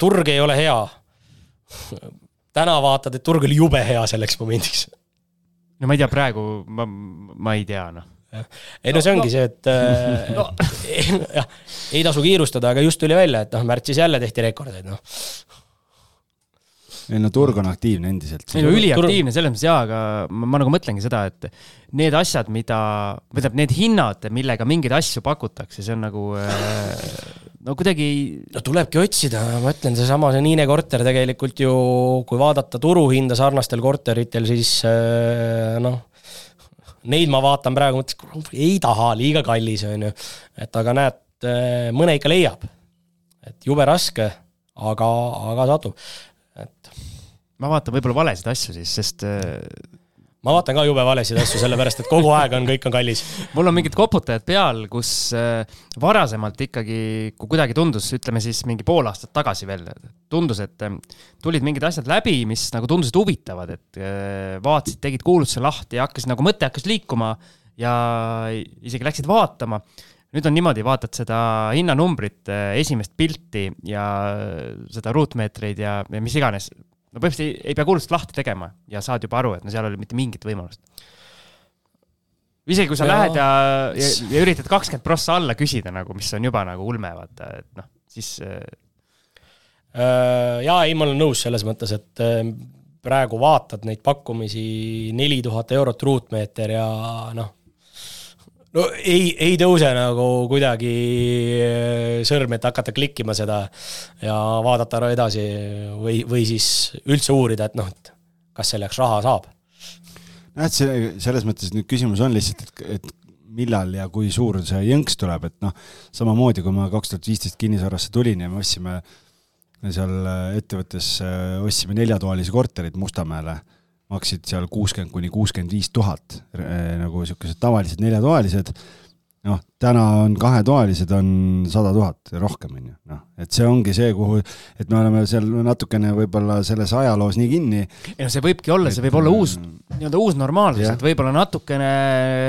turg ei ole hea. täna vaatad, et turg oli jube hea selleks momendiks. No ma ei tea, praegu ma, ma ei tea, noh ei no see ongi no, see, et *laughs* äh, no. *laughs* jah, ei tasu kiirustada, aga just tuli välja, et noh, märtsis jälle tehti rekordeid, noh ei no turg on aktiivne endiselt. ei no üliaktiivne selles mõttes jaa, aga ma, ma nagu mõtlengi seda, et need asjad, mida, või tähendab, need hinnad, millega mingeid asju pakutakse, see on nagu äh, no kuidagi. no tulebki otsida, ma ütlen, seesama see Niine korter tegelikult ju, kui vaadata turuhinda sarnastel korteritel, siis äh, noh neid ma vaatan praegu, mõtlen, ei taha, liiga kallis, on ju. et aga näed, äh, mõne ikka leiab. et jube raske, aga, aga satub ma vaatan võib-olla valesid asju siis, sest äh, ma vaatan ka jube valesid asju, sellepärast et kogu aeg on, kõik on kallis. mul on mingid koputajad peal, kus äh, varasemalt ikkagi, kui kuidagi tundus, ütleme siis mingi pool aastat tagasi veel, tundus, et äh, tulid mingid asjad läbi, mis nagu tundusid huvitavad, et vaatasid, tegid kuulutuse lahti ja hakkasid nagu mõte hakkas liikuma ja isegi läksid vaatama nüüd on niimoodi, vaatad seda hinnanumbrit, esimest pilti ja seda ruutmeetreid ja, ja mis iganes, no põhimõtteliselt ei, ei pea kuulutust lahti tegema ja saad juba aru, et no seal ei ole mitte mingit võimalust. isegi kui sa ja. lähed ja, ja, ja üritad kakskümmend prossa alla küsida nagu, mis on juba nagu ulme, vaata, et noh, siis äh.... jaa, ei, ma olen nõus selles mõttes, et äh, praegu vaatad neid pakkumisi neli tuhat eurot ruutmeeter ja noh no ei, ei tõuse nagu kuidagi äh, sõrm, et hakata klikkima seda ja vaadata edasi või, või siis üldse uurida, et noh, et kas selleks raha saab. noh, et see, selles mõttes nüüd küsimus on lihtsalt, et, et millal ja kui suur see jõnks tuleb, et noh, samamoodi kui ma kaks tuhat viisteist kinnisvarasse tulin ja me ostsime seal ettevõttes, äh, ostsime neljatoalisi korterid Mustamäele maksid seal kuuskümmend kuni kuuskümmend viis tuhat, eh, nagu niisugused tavalised neljatoalised, noh, täna on kahetoalised, on sada tuhat ja rohkem, on ju, noh, et see ongi see, kuhu, et me oleme seal natukene võib-olla selles ajaloos nii kinni. ei no see võibki olla, see võib olla uus, nii-öelda uus normaalsus, et võib-olla natukene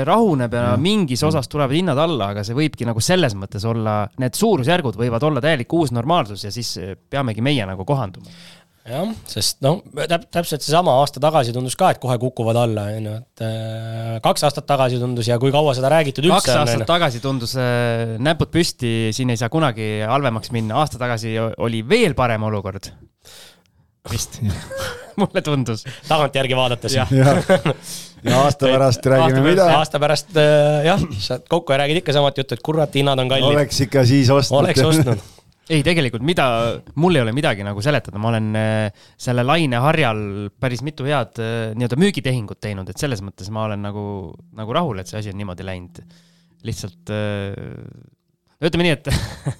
rahuneb ja, ja mingis osas tulevad hinnad alla, aga see võibki nagu selles mõttes olla, need suurusjärgud võivad olla täielik uus normaalsus ja siis peamegi meie nagu kohanduma jah, sest noh, täp-, täpselt seesama aasta tagasi tundus ka, et kohe kukuvad alla, on ju, et äh, kaks aastat tagasi tundus ja kui kaua seda räägitud üldse kaks on, aastat on, tagasi tundus äh, näpud püsti, siin ei saa kunagi halvemaks minna, aasta tagasi oli veel parem olukord. vist *laughs* mulle tundus. tagantjärgi vaadates. ja, ja aasta pärast räägime mida? aasta pärast äh, jah, saad kokku ja räägid ikka samat juttu, et kurat, hinnad on kallid. oleks ikka siis ostnud. oleks ostnud ei, tegelikult mida, mul ei ole midagi nagu seletada, ma olen äh, selle laineharjal päris mitu head äh, nii-öelda müügitehingut teinud, et selles mõttes ma olen nagu, nagu rahul, et see asi on niimoodi läinud. lihtsalt äh, ütleme nii, et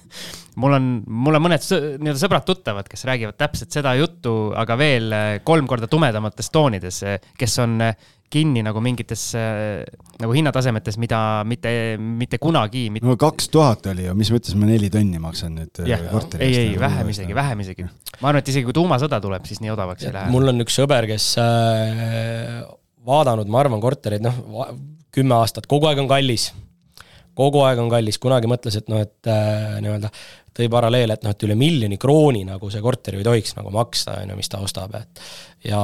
*laughs* mul on, mul on mõned nii-öelda sõbrad-tuttavad, kes räägivad täpselt seda juttu, aga veel kolm korda tumedamates toonides, kes on kinni nagu mingites nagu hinnatasemetes, mida mitte, mitte kunagi mitte.... no kaks tuhat oli ju, mis mõttes ma neli tonni maksan nüüd äh, korteri eest? ei, ei, vähem isegi, vähem isegi. ma arvan, et isegi kui tuumasõda tuleb, siis nii odavaks ei lähe. mul on üks sõber, kes äh, vaadanud, ma arvan, kortereid, noh, kümme aastat, kogu aeg on kallis. kogu aeg on kallis, kunagi mõtles, et noh, et äh, nii-öelda tõi paralleele, et noh, et üle miljoni krooni nagu see korter ju ei tohiks nagu maksta, on ju, mis ta ostab, et ja,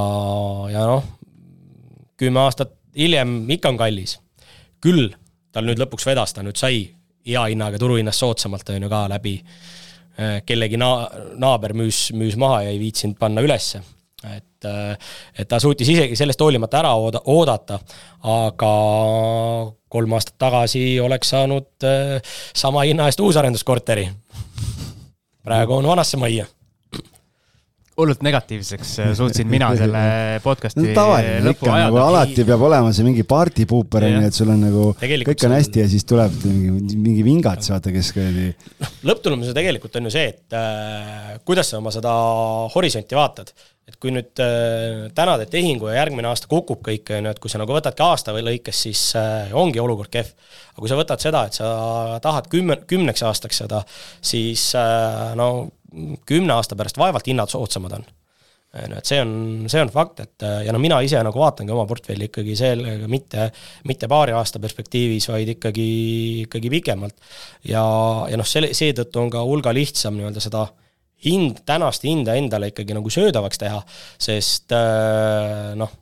ja noh, kümme aastat hiljem ikka on kallis. küll tal nüüd lõpuks vedas, ta nüüd sai hea hinnaga turuhinnast soodsamalt, on ju ka läbi äh, kellegi na-, naaber müüs, müüs maha ja ei viitsinud panna ülesse. et, äh, et ta suutis isegi sellest hoolimata ära ooda, oodata, aga kolm aastat tagasi oleks saanud äh, sama hinna eest uusarenduskorteri. praegu on vanasse majja hullult negatiivseks äh, suutsin mina selle podcast'i no, tavaline, lõppu ikka, nagu alati peab olema see mingi partypuuper onju, et sul on nagu tegelikult kõik on hästi ja siis tuleb mingi, mingi vingats, vaata, kes kuradi. noh, lõpptulemus tegelikult on ju see, et äh, kuidas sa oma seda horisonti vaatad. et kui nüüd äh, täna teed tehingu ja järgmine aasta kukub kõik, on ju, et kui sa nagu võtadki aasta või lõikes, siis äh, ongi olukord kehv. aga kui sa võtad seda, et sa tahad kümme, kümneks aastaks seda, siis äh, no kümne aasta pärast vaevalt hinnad soodsamad on ju, et see on, see on fakt, et ja no mina ise nagu vaatangi oma portfelli ikkagi sellega mitte, mitte paari aasta perspektiivis, vaid ikkagi, ikkagi pikemalt. ja, ja noh, selle, seetõttu on ka hulga lihtsam nii-öelda seda hind, tänast hinda endale ikkagi nagu söödavaks teha, sest noh,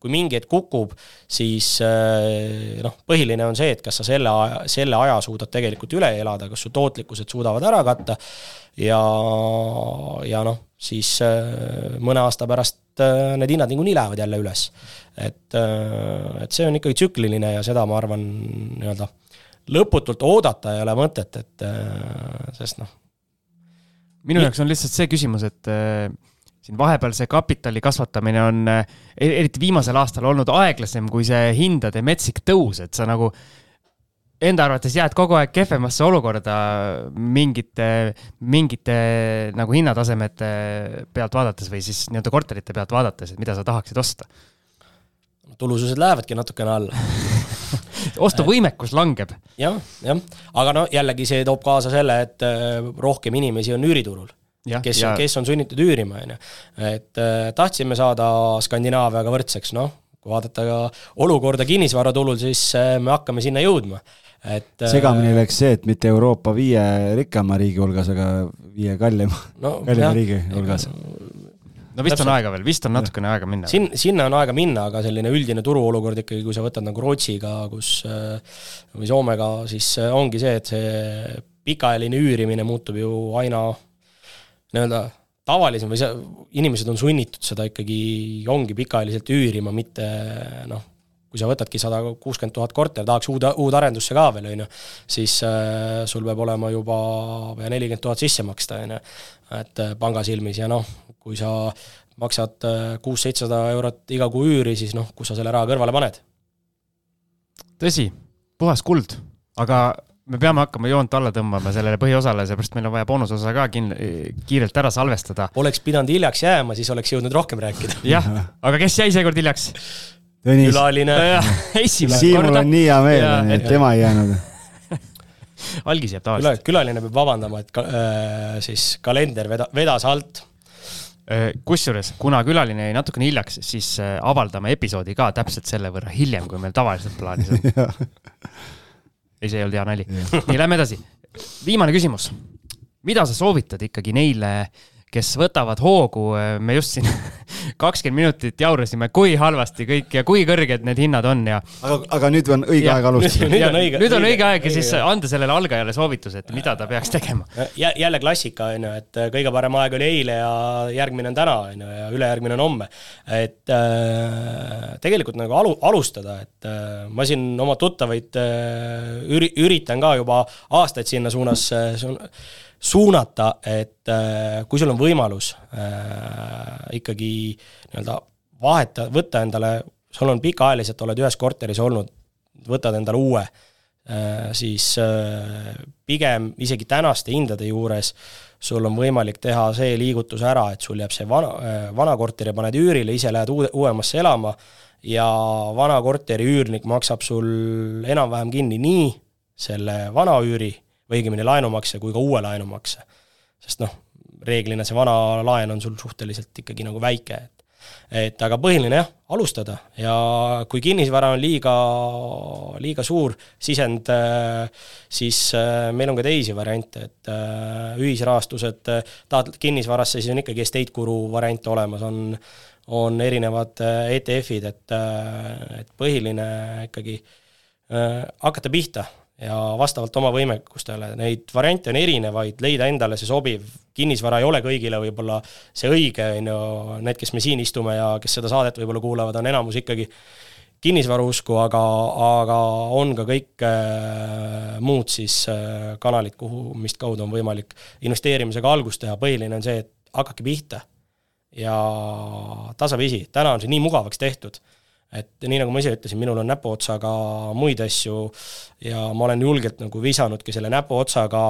kui mingi hetk kukub, siis noh, põhiline on see, et kas sa selle selle aja suudad tegelikult üle elada, kas su tootlikkused suudavad ära katta ja, ja noh, siis äh, mõne aasta pärast äh, need hinnad niikuinii lähevad jälle üles. et, äh, et see on ikkagi tsükliline ja seda ma arvan, nii-öelda lõputult oodata ei ole mõtet, et sest noh. minu jaoks on lihtsalt see küsimus, et siin vahepeal see kapitali kasvatamine on eriti viimasel aastal olnud aeglasem kui see hindade metsik tõus, et sa nagu enda arvates jääd kogu aeg kehvemasse olukorda mingite, mingite nagu hinnatasemete pealt vaadates või siis nii-öelda korterite pealt vaadates, et mida sa tahaksid osta? tulusused lähevadki natukene alla *laughs* ostuvõimekus langeb ja,. jah, jah, aga no jällegi see toob kaasa selle, et äh, rohkem inimesi on üüriturul ja., kes on sunnitud üürima, on ju. et äh, tahtsime saada Skandinaaviaga võrdseks, noh, kui vaadata ka olukorda kinnisvaraturul, siis äh, me hakkame sinna jõudma et segamini läks see, et mitte Euroopa viie rikkama riigi hulgas, aga viie kallima no,, *laughs* kallima riigi hulgas. no vist Täpselt. on aega veel, vist on natukene aega minna. Sin-, sinna on aega minna, aga selline üldine turuolukord ikkagi, kui sa võtad nagu Rootsiga, kus või Soomega, siis ongi see, et see pikaajaline üürimine muutub ju aina nii-öelda tavalisem või see, inimesed on sunnitud seda ikkagi, ongi pikaajaliselt üürima, mitte noh, kui sa võtadki sada kuuskümmend tuhat korter, tahaks uude, uudarendusse ka veel, on ju, siis äh, sul peab olema juba pea nelikümmend tuhat sisse maksta, on ju, et äh, panga silmis ja noh, kui sa maksad äh, kuus-seitsesada eurot iga kuu üüri, siis noh, kus sa selle raha kõrvale paned? tõsi, puhas kuld, aga me peame hakkama joont alla tõmbama sellele põhiosale, seepärast meil on vaja boonusosa ka kin-, kiirelt ära salvestada. oleks pidanud hiljaks jääma, siis oleks jõudnud rohkem rääkida. jah, aga kes jäi seekord hiljaks? Külaline. Siimul on nii hea meel, et tema ei jäänud *laughs* algis jääb tavaliselt. külaline peab vabandama, et ka, äh, siis kalender veda-, vedas alt. Äh, kusjuures, kuna külaline jäi natukene hiljaks, siis äh, avaldame episoodi ka täpselt selle võrra hiljem, kui meil tavaliselt plaanis on *laughs* *laughs* ei, see ei olnud hea nali. nii, lähme edasi. viimane küsimus. mida sa soovitad ikkagi neile äh, kes võtavad hoogu, me just siin *laughs* kakskümmend minutit jaurasime, kui halvasti kõik ja kui kõrged need hinnad on ja. aga, aga nüüd on õige ja, aeg alustada. nüüd on õige, nüüd on õige aeg ja siis anda sellele algajale soovitus, et mida ta peaks tegema. jälle klassika on ju, et kõige parem aeg oli eile ja järgmine on täna on ju ja ülejärgmine on homme. et äh, tegelikult nagu alu-, alustada, et äh, ma siin oma tuttavaid äh, üri-, üritan ka juba aastaid sinna suunas äh, suunata, et äh, kui sul on võimalus äh, ikkagi nii-öelda vaheta, võtta endale, sul on pikaajaliselt, oled ühes korteris olnud, võtad endale uue äh,, siis pigem isegi tänaste hindade juures sul on võimalik teha see liigutus ära, et sul jääb see vana vana korter ja paned üürile, ise lähed uude, uuemasse elama ja vana korteri üürnik maksab sul enam-vähem kinni nii selle vana üüri või õigemini laenumakse kui ka uue laenumakse. sest noh, reeglina see vana laen on sul suhteliselt ikkagi nagu väike, et et aga põhiline jah, alustada ja kui kinnisvara on liiga, liiga suur sisend, siis äh, meil on ka teisi variante, et äh, ühisrahastused, tahad kinnisvarasse, siis on ikkagi estate guru variant olemas, on on erinevad äh, ETF-id, et, et põhiline ikkagi hakata pihta ja vastavalt oma võimekustele, neid variante on erinevaid, leida endale see sobiv, kinnisvara ei ole kõigile võib-olla see õige, on ju, need, kes me siin istume ja kes seda saadet võib-olla kuulavad, on enamus ikkagi kinnisvara usku, aga, aga on ka kõik äh, muud siis äh, kanalid, kuhu, mis kaudu on võimalik investeerimisega algust teha, põhiline on see, et hakake pihta. ja tasapisi, täna on see nii mugavaks tehtud et nii, nagu ma ise ütlesin, minul on näpuotsaga muid asju ja ma olen julgelt nagu visanudki selle näpuotsaga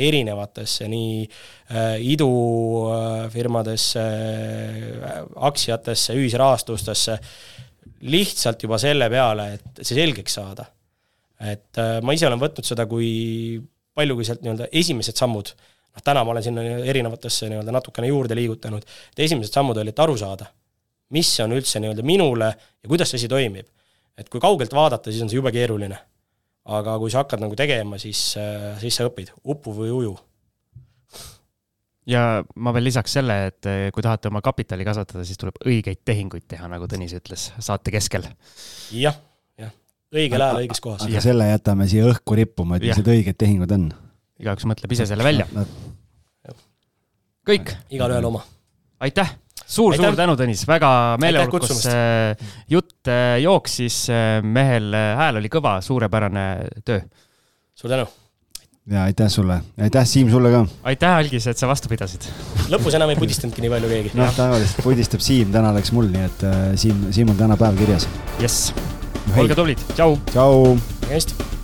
erinevatesse nii äh, idufirmadesse äh,, aktsiatesse, ühisrahastustesse, lihtsalt juba selle peale, et see selgeks saada. et äh, ma ise olen võtnud seda kui palju, kui sealt nii-öelda esimesed sammud noh, täna ma olen sinna erinevatesse nii-öelda natukene juurde liigutanud, et esimesed sammud olid aru saada, mis on üldse nii-öelda minule ja kuidas see asi toimib. et kui kaugelt vaadata, siis on see jube keeruline. aga kui sa hakkad nagu tegema, siis, siis sa õpid, upu või uju ja ma veel lisaks selle, et eh, kui tahate oma kapitali kasvatada, siis tuleb õigeid tehinguid teha, nagu Tõnis ütles, saate keskel ja,. jah, jah, õigel ajal õiges kohas. aga selle jätame siia õhku rippuma, et mis need õiged tehingud on. igaüks mõtleb ise selle välja. kõik. igalühel oma. aitäh suur-suur tänu, Tõnis, väga meeleolukas eh, jutt eh, jooksis, mehel hääl oli kõva, suurepärane töö. suur tänu ja aitäh sulle, aitäh Siim sulle ka. aitäh, Algis, et sa vastu pidasid. lõpus enam ei pudistanudki nii palju keegi. noh, tavaliselt pudistab Siim, täna läks mul, nii et äh, Siim, Siim on täna päev kirjas. jess, olge tublid, tšau. tšau. hästi.